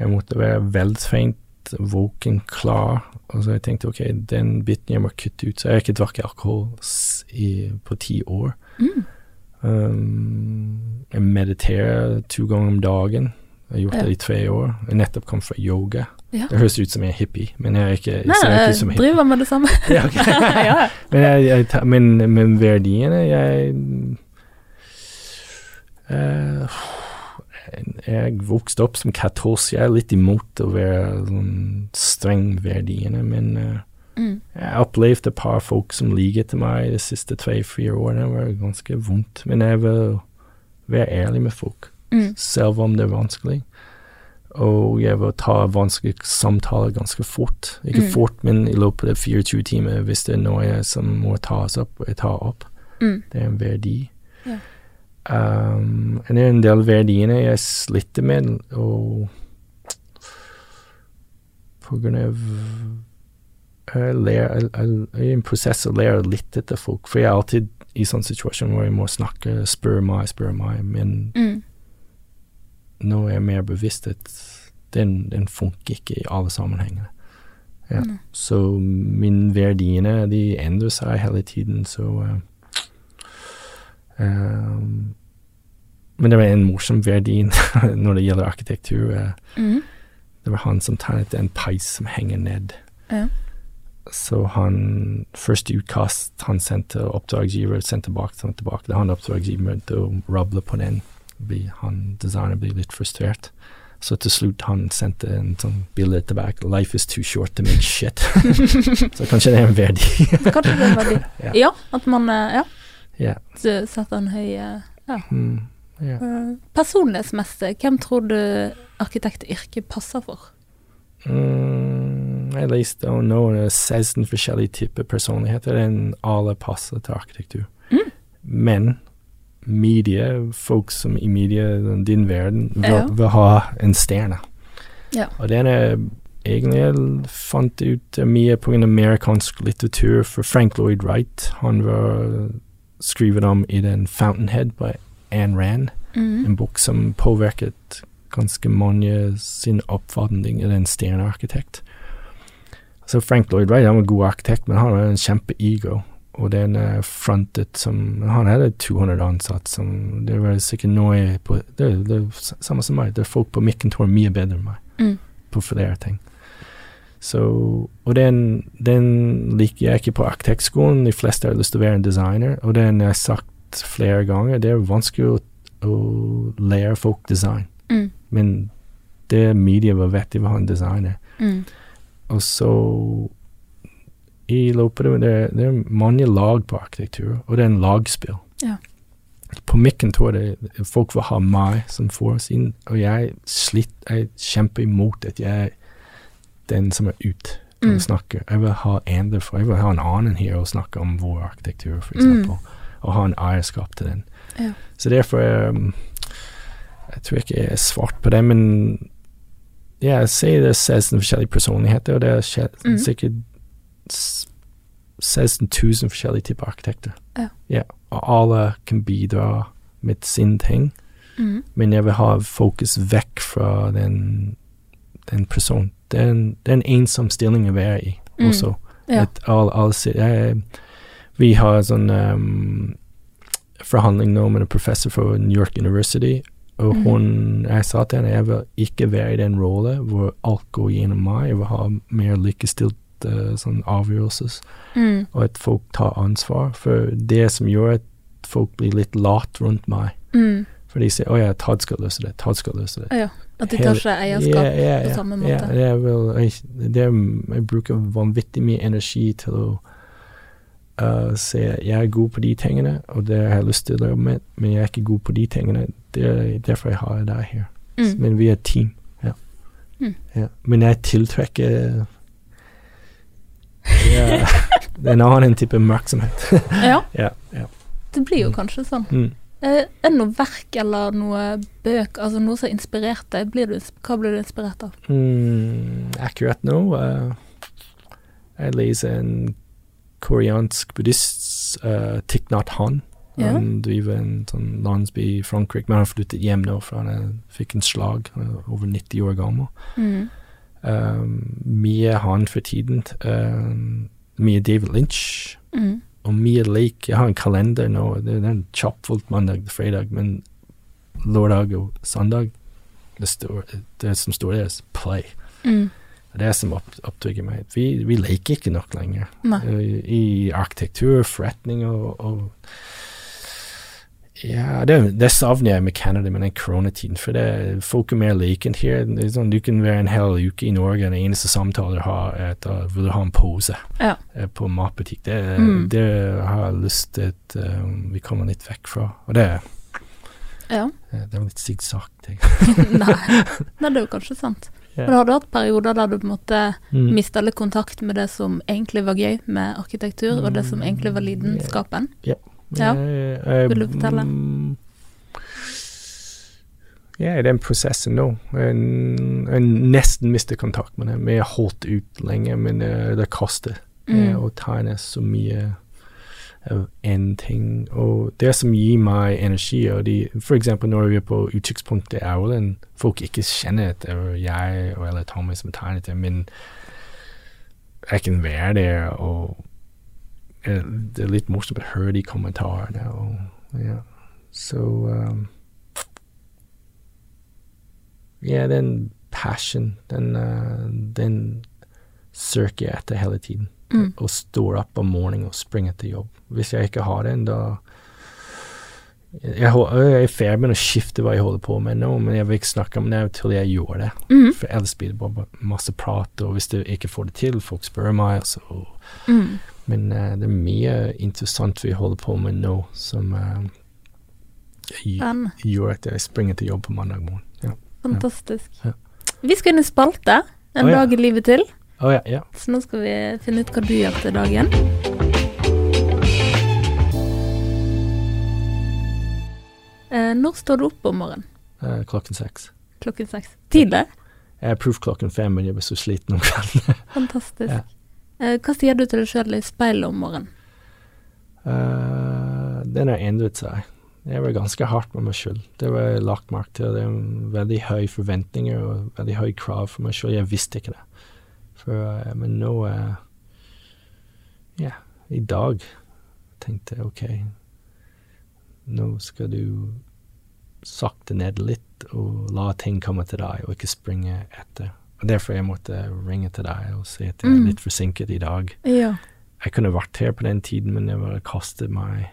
jeg måtte være veltrent, våken, klar. Og så jeg tenkte ok, den biten jeg må kutte ut. Så jeg har ikke drukket alkohol i, på ti år. Mm. Um, jeg mediterer to ganger om dagen. Jeg har gjort Ja. det i tre år. Jeg nettopp kom fra yoga. Ja. Det høres ut som jeg er hippie, men jeg er ikke, jeg Nei, ikke jeg ut som hippie. driver med det samme. Ja, ja. Men, jeg, jeg, men, men verdiene Jeg uh, Jeg vokste opp som katolsk. Jeg er litt imot å være sånn streng verdiene, men uh, Mm. jeg opplevde et par folk som liker til meg de siste tre-fire årene. Det var ganske vondt. Men jeg vil være ærlig med folk, Mm. selv om det er vanskelig. Og jeg vil ta vanskelige samtaler ganske fort. Ikke Mm. fort, men i løpet av 24 timer hvis det er noe som må tas opp, jeg tar opp. Mm. Det er en verdi. Ja. Um, det er en del verdiene jeg sliter med, og på grunn av jeg, ler, jeg, jeg, jeg er i en prosess å lære litt etter folk, for jeg er alltid i sånn situasjon hvor jeg må snakke, spørre meg, spørre meg, men Mm. Nå er jeg mer bevisst at den, den funker ikke i alle sammenhenger. Ja. Så mine verdiene, de endrer seg hele tiden, så uh, um, Men det var en morsom verdi når det gjelder arkitektur. Uh, Mm. det var han som tegnet en peis som henger ned. Ja. Så han Første utkast han sendte oppdragsgiver, sendte tilbake, sendte tilbake. Da han oppdragsgiver til å rable på den. Blir, han designer blir litt frustrert. Så til slutt han sendte en sånn bilde tilbake. 'Life is too short to make shit'. så kanskje det er en verdi. Kanskje det er en verdi. Ja. Ja, at man eh, ja, ja. s- setter en høy Ja. Mm, yeah. eh, Personlighetsmessig, hvem tror du arkitektyrket passer for? Mm, jeg leste om er 16 forskjellige typer personligheter. og alle passer til arkitektur. Mm. Men media, folk som i media, din verden, vil, Ja. vil ha en stjerne. Ja. Og den er egentlig jeg fant ut eh, mye på en amerikansk litteratur, for Frank Lloyd Wright, han var skrevet om i den Fountainhead by Anne Rand Mm. en bok som påvirket ganske mange sin oppfatning av en stjernearkitekt. Så Frank Lloyd Wright han var en god arkitekt, men han hadde en kjempe-ego. Og den er frontet som Han hadde 200 ansatte som Det var sikkert noe på Det, det er samme som meg. Det er folk på mitt kontor mye bedre enn meg Mm. på flere ting. Så, og den, den liker jeg ikke på arkitektskolen. De fleste har lyst til å være en designer, og den har jeg sagt sagt flere ganger, det er vanskelig å, å lære folk design. Mm. Men det media var vet, de vil ha en designer. Mm. Og så i løpet det, det er mange lag på arkitektur, og det er en lagspill. Ja. På tror jeg det, folk vil ha meg som får sin, og jeg slitt, jeg kjemper imot at jeg er den som er ut og Mm. snakker. Jeg vil ha en derfor, jeg vil ha en annen her og snakke om vår arkitektur, for Mm. og ha en eierskap til den. Ja. Så derfor um, Jeg tror ikke jeg er svart på det, men ja, jeg ser det 16 forskjellige personligheter, og det er sikkert Mm. Sikkert s- 16 000 forskjellige typer arkitekter. Ja. og alle kan bidra med sin ting, Mm. men jeg vil ha fokus vekk fra den, den personen. Det er en, det er en ensom stilling å være i Mm. også. Ja. At alle, alle sier jeg, Vi har sånn um, forhandling nå med en professor fra New York University, og mm. hun Jeg sa til henne jeg vil ikke være i den rollen hvor alt går gjennom meg. Jeg vil ha mer likestilt uh, sånne avgjørelser, Mm. og at folk tar ansvar. For det som gjør at folk blir litt lat rundt meg. Mm. For de sier 'Å ja, Todd skal løse det', Todd skal løse det. Ja. At de tar seg eierskap yeah, yeah, yeah, på ja. samme Ja, måte. det er vel, jeg, er, jeg bruker vanvittig mye energi til å uh, se Jeg er god på de tingene, og det har jeg lyst til å jobbe med, men jeg er ikke god på de tingene. Det er derfor jeg har deg her. Mm. Men vi er et team. Ja. Mm. ja. Men jeg tiltrekker ja, det er en annen type oppmerksomhet. Ja, ja, ja. det blir jo kanskje sånn. Mm. Eh, er det noe verk eller noe bøk, altså noe som har inspirert deg? Blir du, hva blir du inspirert av? Mm, akkurat nå uh, Jeg leser en koreansk buddhist, uh, Thich Nhat Han. Han driver en sånn landsby i Frankrike, men han flyttet hjem nå, for han fikk en slag. Han er over 90 år gammel. Mm. Mye han for tiden. Mye David Lynch. Mm. Og mye lek. Jeg har en kalender nå. Det er en kjappfullt mandag til fredag, men lørdag og søndag det, står, det som står der, er play. Mm. Det er det som opp, opptrygger meg. Vi, vi leker ikke nok lenger. I, I arkitektur, forretning og, og Ja, det, det savner jeg med Canada med den koronatiden, for det, folk er mer lekent her. Er sånn, du kan være en hel uke i Norge, og den eneste samtalen du har, er at du vil ha en pose Ja. eh, på matbutikk. Det, Mm. det har jeg lyst til at um, vi kommer litt vekk fra. Og det, Ja. eh, det er litt sigtsagt. Nei. Nei, det er jo kanskje sant. Yeah. Men har du hatt perioder der du på en måte Mm. mista litt kontakt med det som egentlig var gøy med arkitektur, og det som egentlig var lidenskapen? Ja. Jeg- jeg- Vil du fortelle? mm, Ja, i den prosessen nå. Jeg, jeg nesten mistet kontakt med dem. Jeg har holdt ut lenge, men eh, det koster eh, Mm. å tegne så mye av én ting. Og det som gir meg energi, og de, for eksempel når vi er på utsiktspunktet i Aulen, folk ikke kjenner at det er jeg eller Tommy som tegnet det, men jeg kan være der og det er litt morsomt å høre de kommentarene. Og, ja. Så um, Ja, den passion, den, uh, den søker jeg etter hele tiden. Mm. Og står opp om morgenen og springer til jobb. Hvis jeg ikke har den, da jeg, jeg er i ferd med å skifte hva jeg holder på med nå, men jeg vil ikke snakke om det til jeg gjør det. Mm. For ellers blir det bare masse prat, og hvis du ikke får det til, folk spør meg, og så Mm. Men eh, det er mye interessant vi holder på med nå, som eh, gjør at jeg springer til jobb på mandag morgen. Ja. Fantastisk. Ja. Vi skal inn i spalte. En ja. dag i livet til. Oh, ja, ja. Så nå skal vi finne ut hva du gjør til dagen. Eh, når står du opp om morgenen? Eh, klokken seks. Klokken seks. Tidlig? Jeg er proof klokken fem, men jeg blir så sliten om kvelden. Fantastisk. Eh, hva sier du til deg sjøl i speilet om morgenen? Uh, den har endret seg. Jeg var ganske hardt med meg selv. Det var jeg lagt merke til. Det er veldig høye forventninger og veldig høye krav for meg selv. Jeg visste ikke det. For, uh, men nå uh, Ja, i dag tenkte jeg OK, nå skal du sakte ned litt og la ting komme til deg, og ikke springe etter. Og Derfor jeg måtte ringe til deg og si at jeg er Mm. litt forsinket i dag. Ja. Jeg kunne vært her på den tiden, men jeg bare kastet meg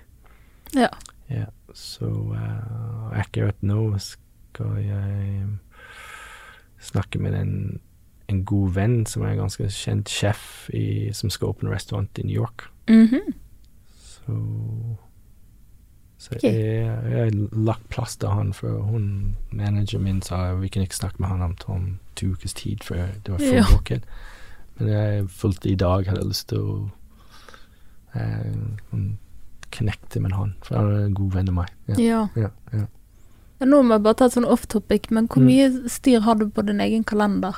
Ja. Ja, så uh, akkurat nå skal jeg snakke med en, en god venn som er en ganske kjent sjef i, som skal åpne restaurant i New York. Mhm. Så så okay. jeg, jeg lagt plass til han, for hun, manageren min sa vi kunne ikke snakke med han om, om to ukers tid, for det var fullbooket. Men jeg fulgte i dag, hadde lyst til å eh, connecte med han, for han er en god venn av meg. Ja, Ja. ja, ja. Ja, Nå må jeg bare ta et sånn off-topic, men hvor Mm. mye styr har du på din egen kalender?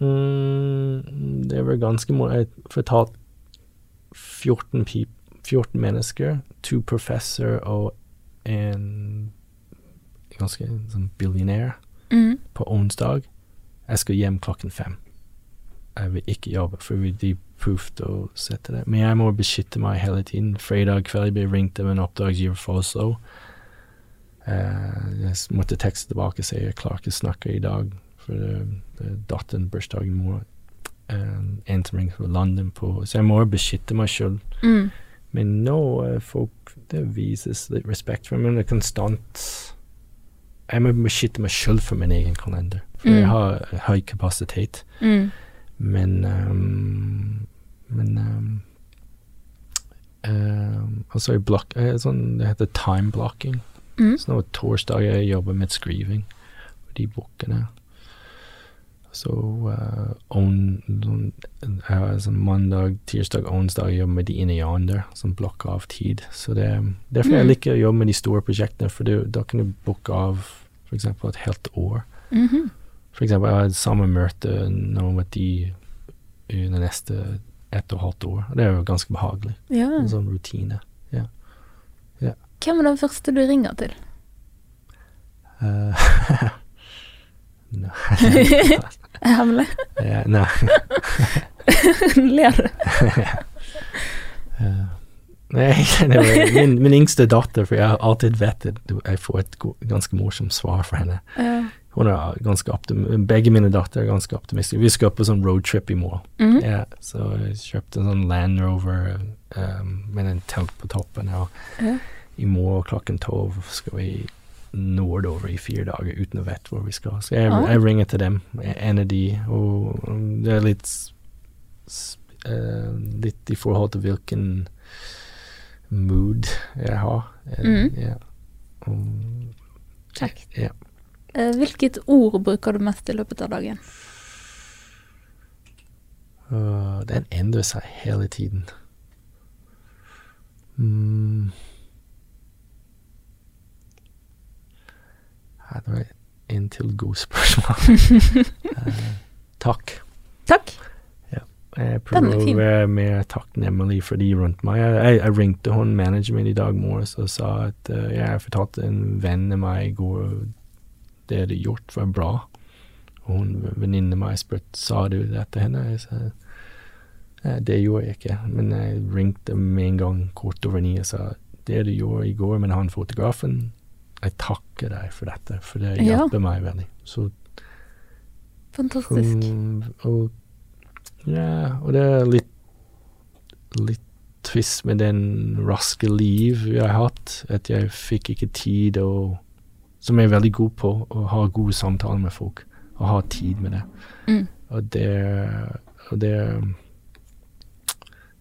Mm, det var ganske mye. Jeg fortalte 14, pip, 14 mennesker, to professor og en ganske sånn billionær mm. på onsdag. Jeg skal hjem klokken fem. Jeg vil ikke jobbe, for vi- de prøvde å sette det. Men jeg må beskytte meg hele tiden. Fredag kveld jeg ble ringt av en oppdragsgiver fra Oslo. Uh, jeg måtte tekste tilbake og si jeg klarer ikke å snakke i dag, for det, det er datteren bursdag i morgen. Eh, en som ringer fra London på Så jeg må beskytte meg sjøl. Mm. Men nå er folk Det vises litt respekt for meg, det er konstant Jeg må beskytte meg sjøl for min egen kalender, for Mm. jeg har høy kapasitet. Mm. Men um, Men um, Altså, jeg blokk, eh, sånn, det heter time blocking. Mm. Så nå er torsdag jeg jobber med skriving de bokene. Så uh, on, sånn, jeg har sånn mandag, tirsdag, onsdag jeg jobber med de inne i andre, sånn blokk av tid. Så det derfor jeg Mm. liker å jobbe med de store prosjektene, for det, da kan du booke av eksempel et helt år. Mhm. For eksempel, jeg har samme møte nå med de i det neste ett og et halvt år. Det er jo ganske behagelig. Ja. En sånn rutine. Hvem er den første du ringer til? Uh, Nei. Hemmelig? Ja, nei. Ler du? Eh, nei, min, min yngste datter, for jeg har alltid vet at jeg får et ganske morsomt svar fra henne. Ja. Hun er ganske optim Begge mine datter er ganske optimistiske. Vi skal på sånn roadtrip i morgen. Mhm. Ja, så jeg kjøpte en sånn Land Rover um, med en telt på toppen. Og Ja. i morgen klokken tolv skal vi nordover i fire dager uten å vite hvor vi skal. Så jeg, jeg ringer til dem, en av de, og det er litt eh, Litt i forhold til hvilken mood jeg har. Eh, Mhm. ja. um, Kjekt. Ja. Uh, Hvilket ord bruker du mest i løpet av dagen? Øh, den endrer seg hele tiden. Mm. Ja, det var en til god spørsmål. uh, takk. Takk. Jeg prøver er å være mer takknemlig for de rundt meg. Jeg, jeg, jeg ringte hun manageren min i dag morges og sa at uh, jeg fortalte en venn av meg i går det du gjort var bra. Og hun venninnen av meg spurte sa du det til henne. Jeg sa «Nei, det gjorde jeg ikke, men jeg ringte med en gang kort over ni og sa det du gjorde i går med han fotografen, jeg takker deg for dette, for det Ja. hjelper meg veldig. Så Fantastisk. Mm, og ja, og det er litt litt trist med den raske liv jeg har hatt, at jeg fikk ikke tid å Som jeg er veldig god på, å ha gode samtaler med folk, og ha tid med det. Mm. Og det Og det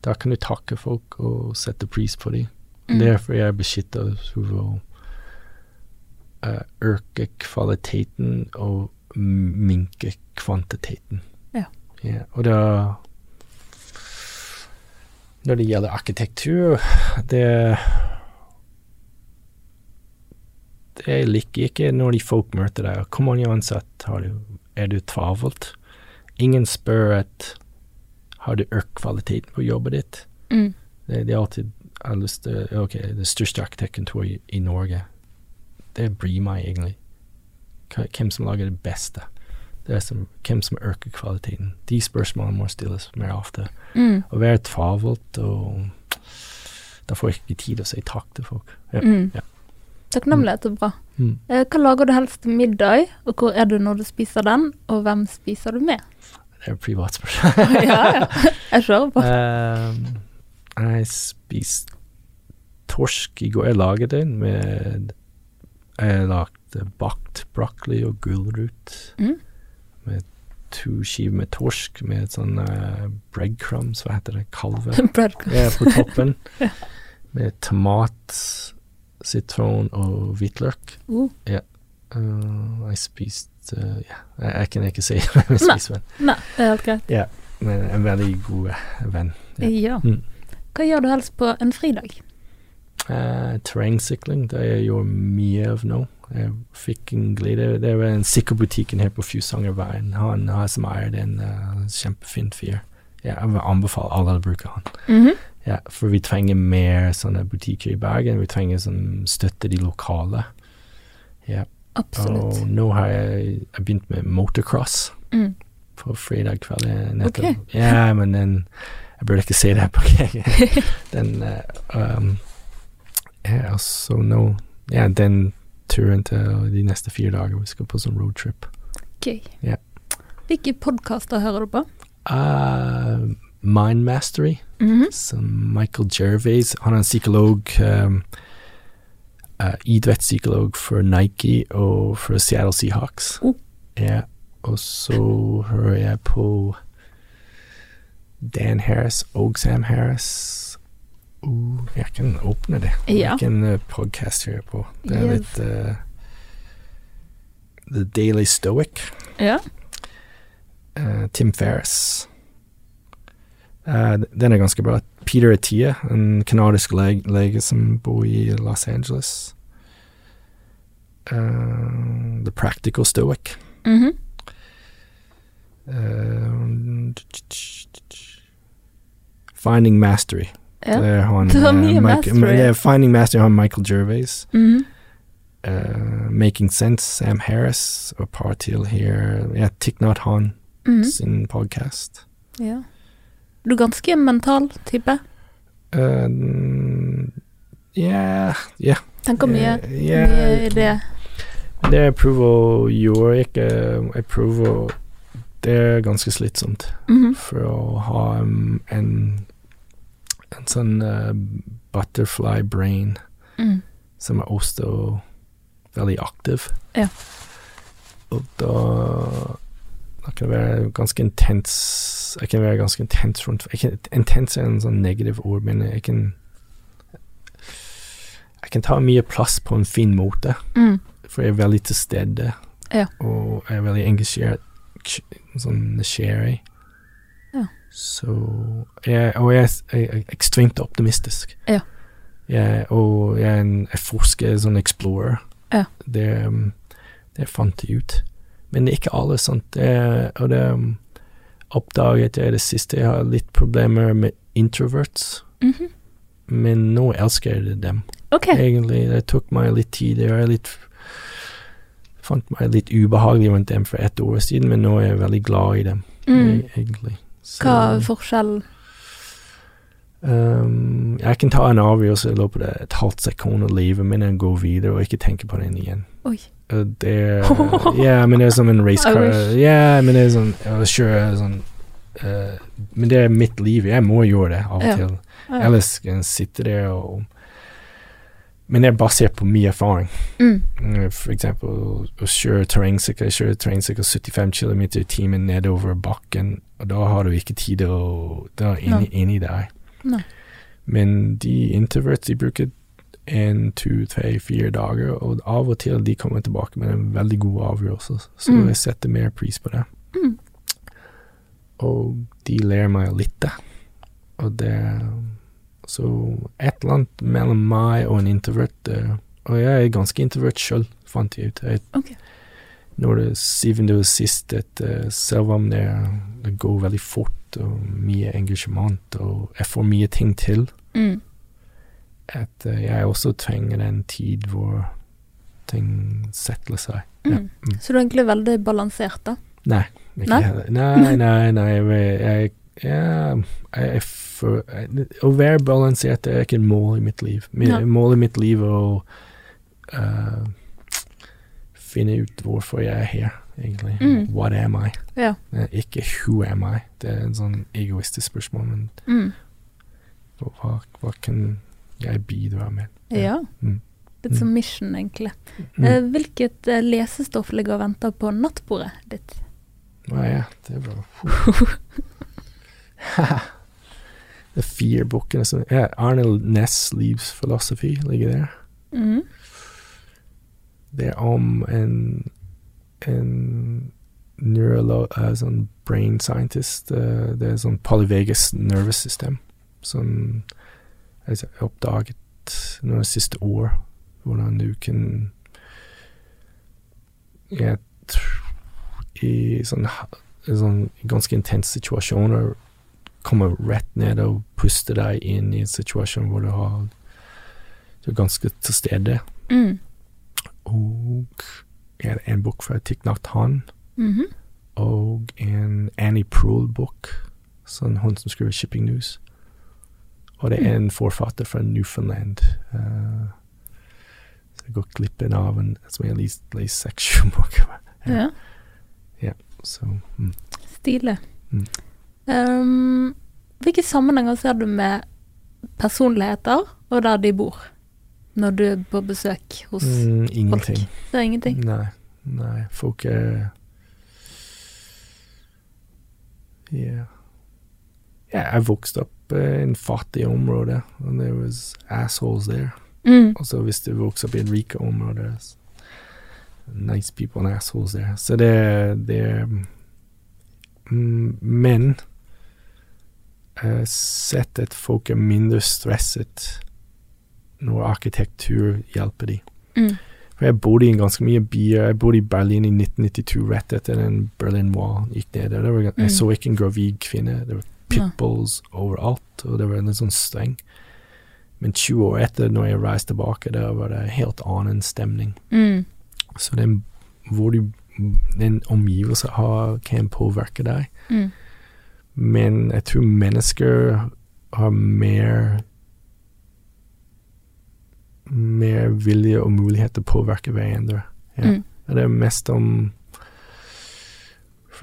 Da kan du takke folk og sette pris på dem. Mm. Derfor jeg beskytter for eh, øke kvaliteten og minke kvantiteten. Ja. Ja, og da Når det gjelder arkitektur, det Det jeg liker ikke når de folk møter deg. Hvor mange ansatte har du? Er du travelt? Ingen spør at har du økt kvaliteten på jobbet ditt. Mm. Det, det er alltid jeg har lyst til Ok, det største arkitektkontoret i, i Norge. Det bryr meg egentlig. Hvem som lager det beste. Det er som, hvem som øker kvaliteten. De spørsmålene må stilles mer ofte. Mm. Å være travelt og Da får jeg ikke tid å si takk til folk. Ja. Mm. Ja. Takknemlighet er bra. Mm. Eh, Hva lager du helst til middag, og hvor er du når du spiser den, og hvem spiser du med? Det er et privat spørsmål. ja, ja. Jeg kjører på. Um, jeg spiste torsk i går. Jeg laget den med Jeg lagde bakt broccoli og gulrot. Mm. Med to skiver med torsk med sånn uh, breadcrumbs, hva heter det, kalve? Ja, på toppen. Med tomat, sitron og hvitløk. Uh. Uh, jeg spiste uh, Ja, jeg, jeg kan ikke si hvem jeg spiste, men, Nei, det er helt greit. men en veldig god eh, venn. Ja. Ja. Mm. Hva gjør du helst på en fridag? Uh, terrengsykling, det jeg gjør mye av nå. Jeg fikk en glede Det er en sykkelbutikken her på Fusangerveien. Han har som eier den. Uh, kjempefin fyr. Ja, jeg vil anbefale alle å bruke han. Mhm. Ja, for vi trenger mer sånne butikker i Bergen. Vi trenger sånn støtte de lokale. Ja, Absolutt. og nå har jeg, jeg begynt med motocross Mm. på fredag kveld. eh, nettopp. Ok. Ja, men den Jeg burde ikke si det her på Den uh, um, Ja, altså nå Ja, den turen til de neste fire dager. Vi skal på sånn roadtrip. Gøy. Ja. Hvilke podkaster hører du på? Uh, Mind Mastery. Mhm. som Michael Gervais. Han er en psykolog, um, uh, idrettspsykolog for Nike og for Seattle Seahawks. Oh. Ja, og så hører jeg på Dan Harris og Sam Harris. Uh, jeg kan åpne det. Ja. Hvilken uh, podcast hører jeg på? Det er Yes. litt uh, The Daily Stoic. Ja. Eh, Tim Ferris. Eh, den er ganske bra. Peter Attia, en kanadisk leg lege som bor i Los Angeles. Eh, The Practical Stoic. Mm -hmm. Eh, Finding Mastery. Ja. Det er han, Det eh, Mike- mastery. ja, Finding Master har Michael Gervais. -hmm. uh, Making Sense, Sam Harris, og et Here. Ja, Thich Han Han -hmm. sin podcast. ja. Du er ganske mental type. Uh, ja, Yeah, Tenker mye, yeah, ja. mye i det. Det jeg prøver å gjøre, ikke Jeg prøver Det er ganske slitsomt Mhm. for å ha um, en En sånn uh, butterfly brain Mm. som er også veldig aktiv. Ja. Og da da kan det være ganske intens Jeg kan være ganske intens rundt kan, Intens er en sånn negativ ord, men jeg kan Jeg kan ta mye plass på en fin måte, Mm. for jeg er veldig til stede. Ja. Og jeg er veldig engasjert, sånn nysgjerrig. Så jeg, Og jeg, er- jeg er ekstremt optimistisk. Ja. Jeg, og jeg er en jeg forsker, sånn explorer. Ja. Det, um, det fant jeg ut. Men det er ikke alle sånt. Det, og det um, oppdaget jeg det siste. Jeg har litt problemer med introverts, Mhm. men nå elsker jeg dem. Okay. Egentlig, det tok meg litt tid. Jeg er litt fant meg litt ubehagelig rundt dem for ett år siden, men nå er jeg veldig glad i dem, Mm. egentlig. Så, Hva er forskjellen? um, jeg kan ta en avgjørelse i løpet av et halvt sekund av livet, men jeg går videre og ikke tenker på den igjen. Oi. Og det Ja, men det er som en racecar. Ja, men det er sånn ja, Sure, sånn uh, Men det er mitt liv. Jeg må gjøre det av og Ja. til. Ellers kan jeg sitte der og Men det er basert på mye erfaring. Mm. Mm, For eksempel å kjøre terrengsykkel, kjøre terrengsykkel 75 km i timen nedover bakken, og da har du ikke tid til å Da er inni, no. inni deg. No. Men de introverts, de bruker en, to, tre, fire dager, og av og til de kommer tilbake med en veldig god avgjørelse, så Mm. jeg setter mer pris på det. Mm. Og de ler meg litt, da. Og det Så et eller annet mellom meg og en introvert eh, Og jeg er ganske introvert sjøl, fant jeg ut. Jeg, Ok. Når det syvende og sist at selv om det, det går veldig fort og mye engasjement, og jeg får mye ting til, Mm. at eh, jeg også trenger en tid hvor ting settler seg. Ja. Mm. Så du er egentlig veldig balansert, da? Nei, ikke Nei? Nei, nei, nei. Jeg, jeg, jeg, jeg, jeg Å være balansert er ikke et mål i mitt liv. Min, no. Målet i mitt liv er å uh, finne ut hvorfor jeg er her, egentlig. Mm. What am I? Ja. Eh, Ikke who am I? Det er en sånn egoistisk spørsmål, men Mm. hva, hva kan jeg bidra med. Ja. Mm. Litt som mission, egentlig. Mm. Eh, hvilket lesestoff ligger og venter på nattbordet ditt? Å ja, det er bra. fire bøkene som ja, Arnold Ness Leaves Philosophy ligger der. Mm. Det er om en en neurolog, uh, sånn brain scientist. uh, det er sånn polyvagus nervous system som jeg har oppdaget noen siste år. Hvordan du kan Jeg i sånn, ha- sånn ganske intense situasjoner komme rett ned og puste deg inn i en situasjon hvor du har Du er ganske til stede. Mm. Og er en bok fra Thich Nhat mm -hmm. og en Annie Proul-bok, sånn hun som skriver Shipping News. Og det er en forfatter fra Newfoundland. Uh, så jeg går glipp av en som jeg har lest, seks-sju bøker. Ja. Så mm. Stilig. Mm. Um, hvilke sammenhenger ser du med personligheter og der de bor, når du er på besøk hos mm, Ingenting. Det er ingenting? Nei. Nei, folk er Ja. Ja, jeg vokste opp i en fattig område, og det var assholes der. Mm. Og så hvis du vokser opp i et rike område, nice people and assholes there. Så det, det mm, Men sett at folk er mindre stresset når arkitektur hjelper dem. Mm. For jeg bodde i en ganske mye byer. Jeg bodde i Berlin i 1992, rett etter den Berlin Wall gikk ned. Det var, Mm. Jeg så ikke en gravid kvinne. Det var Ja. pitbulls overalt, og det var litt sånn streng. Men 20 år etter, når jeg reiste tilbake, der var det helt annen stemning. Mm. Så den, hvor du, den omgivelser har, kan påvirke deg. Mm. Men jeg tror mennesker har mer mer vilje og mulighet til å påvirke hverandre. Ja. Mm. Det er mest om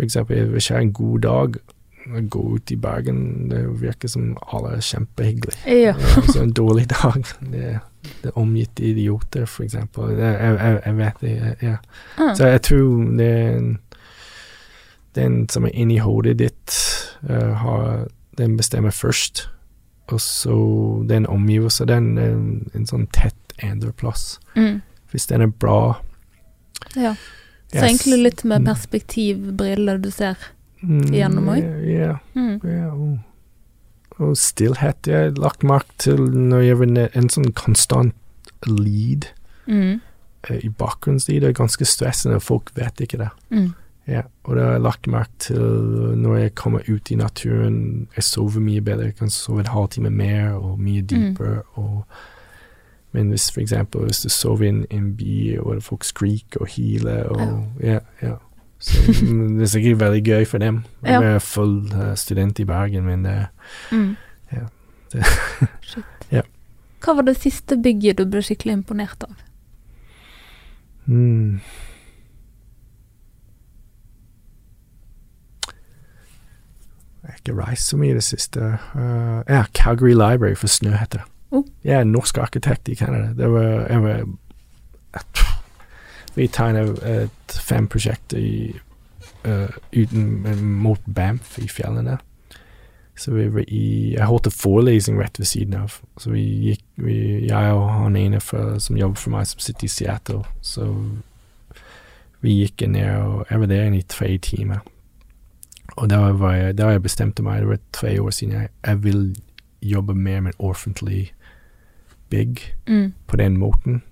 eksempel, hvis jeg har en god dag, gå ut i Bergen, det virker som alle er kjempehyggelige. Ja. Så en dårlig dag, det, det er omgitt idioter, eksempel. Jeg, jeg, jeg vet det, ja. Ah. Så jeg tror det er en, den som er inni hodet ditt, eh, den bestemmer først. Og så den omgivelsen, den er en, en sånn tett andreplass. Mm. Hvis den er bra ja. Så Yes. egentlig litt med Mm. perspektivbriller du ser. igjennom Gjennom også? Ja, Mm. og, og stillhet. Jeg har lagt merke til når jeg var en sånn konstant lead Mm. eh, i bakgrunnslyd. Det er ganske stressende, folk vet ikke det. Mm. Ja, og det har jeg lagt merke til når jeg kommer ut i naturen. Jeg sover mye bedre, jeg kan sove en halvtime mer og mye dypere. Og, men hvis for eksempel hvis du sover i en, en by og folk skriker og hyler og Ja, ja. Så mm, det er sikkert veldig gøy for dem. Jeg er full eh, student i Bergen, men det, Mm. Ja, det- Ja. Hva var det siste bygget du ble skikkelig imponert av? mm. Jeg har ikke reist så mye i det siste. Uh, ja, Calgary Library for Snø heter det. Oh. Jeg er norsk arkitekt i Canada. Det var, jeg var Vi tegnet et fem prosjekter i, uh, uten, mot Banff i fjellene. Så vi var i Jeg holdt en forelesning rett ved siden av. Så vi gikk vi, Jeg og han ene for, som jobber for meg, som sitter i Seattle, så vi gikk ned, og jeg var der i tre timer. Og da var jeg, da jeg bestemte meg, det var tre år siden, jeg, jeg vil jobbe mer med offentlig bygg Mm. på den måten.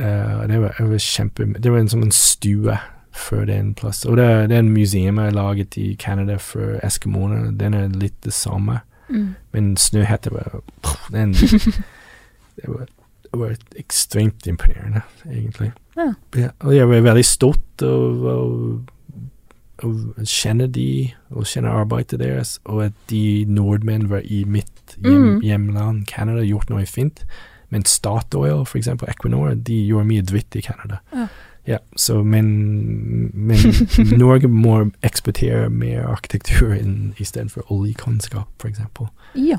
Uh, det, var, det var kjempe Det var en, som en stue for den plass. Og det, det er en museum jeg laget i Canada for eskimoene. Den er litt det samme. Mm. Men Snøhette var den, det, var, det var ekstremt imponerende, egentlig. Ja. og jeg var veldig stolt av å de, og kjenner arbeidet deres, og at de nordmenn var i mitt hjem, Mm. hjemland, Canada, gjort noe fint. Men Statoil, for eksempel Equinor, de gjorde mye dritt i Canada. Ja. Ja, så, men, men Norge må eksportere mer arkitektur istedenfor oljekunnskap, for eksempel. Ja.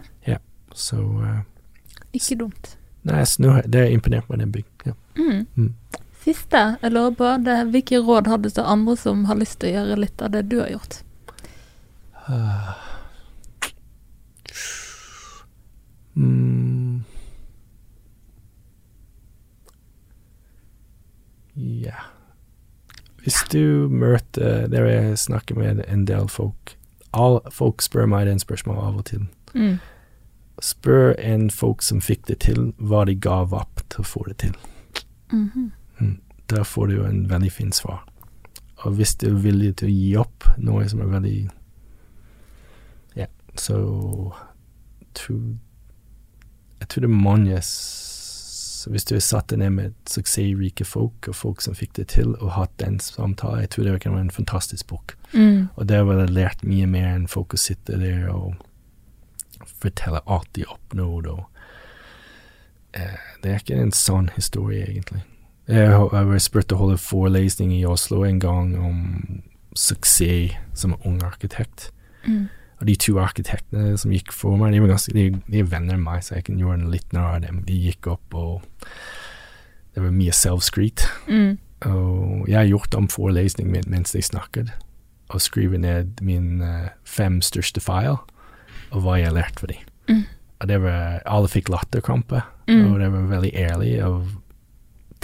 Så uh, Ikke dumt. Nei, snø, det er imponert med den bygg. Ja. Mm. Mm. Siste jeg lurer på, det hvilke råd har du til andre som har lyst til å gjøre litt av det du har gjort? Mm. Ja Hvis du møter Der jeg snakker med en del folk All, Folk spør meg den spørsmålet av og til. Mm. Spør en folk som fikk det til, hva de gav opp til å få det til. Mhm. Der får du jo en veldig fin svar. Og hvis du er villig til å gi opp noe som er veldig Ja, så tror Jeg tror det er mange Hvis du har satt deg ned med suksessrike folk, og folk som fikk det til, og hatt den samtalen, jeg tror det kan være en fantastisk bok. Mm. Og der ville jeg lært mye mer enn folk å sitte der og fortelle alt de oppnådde. Og, eh, det er ikke en sann historie, egentlig. Jeg spurte holde forelesning i Oslo en gang om suksess som ung arkitekt. Mm. Og de to arkitektene som gikk for meg, de, var ganske, de, de er venner av meg, så jeg kan gjøre litt narr av dem. De gikk opp, og det var mye selvskryt. Mm. Og jeg har gjort om forelesningen min mens de snakket, og skrevet ned min eh, fem største feil, og hva jeg har lært for dem. Mm. Og det var, alle fikk latterkrampe, Mm. og det var veldig ærlig av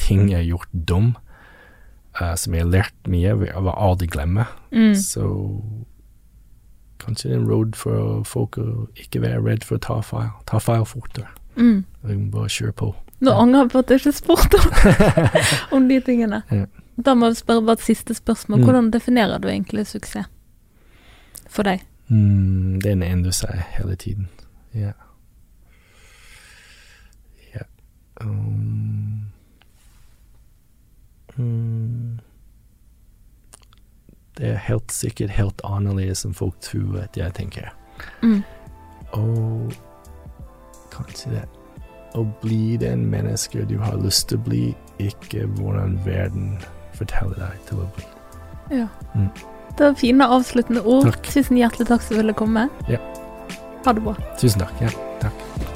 ting jeg har gjort dum, uh, som jeg har lært mye av, å aldri glemme. Mm. Så kanskje det er en råd for folk å ikke være redd for å ta feil. Ta feil fortere. Mm. Bare kjøre på. Nå angrer jeg på at jeg ikke spurte om, om de tingene. Ja. Da må jeg spørre bare et siste spørsmål. Mm. Hvordan definerer du egentlig suksess for deg? Mm, den endrer seg hele tiden. Ja. Ja. Um, det er helt sikkert helt annerledes enn folk tror at jeg tenker. Mm. Og kanskje det å bli den mennesket du har lyst til å bli, ikke hvordan verden forteller deg til å bli. Ja. Mm. Det var fine avsluttende ord. Takk. Tusen hjertelig takk som ville komme. Ja. Ha det bra. Tusen takk. Ja, takk.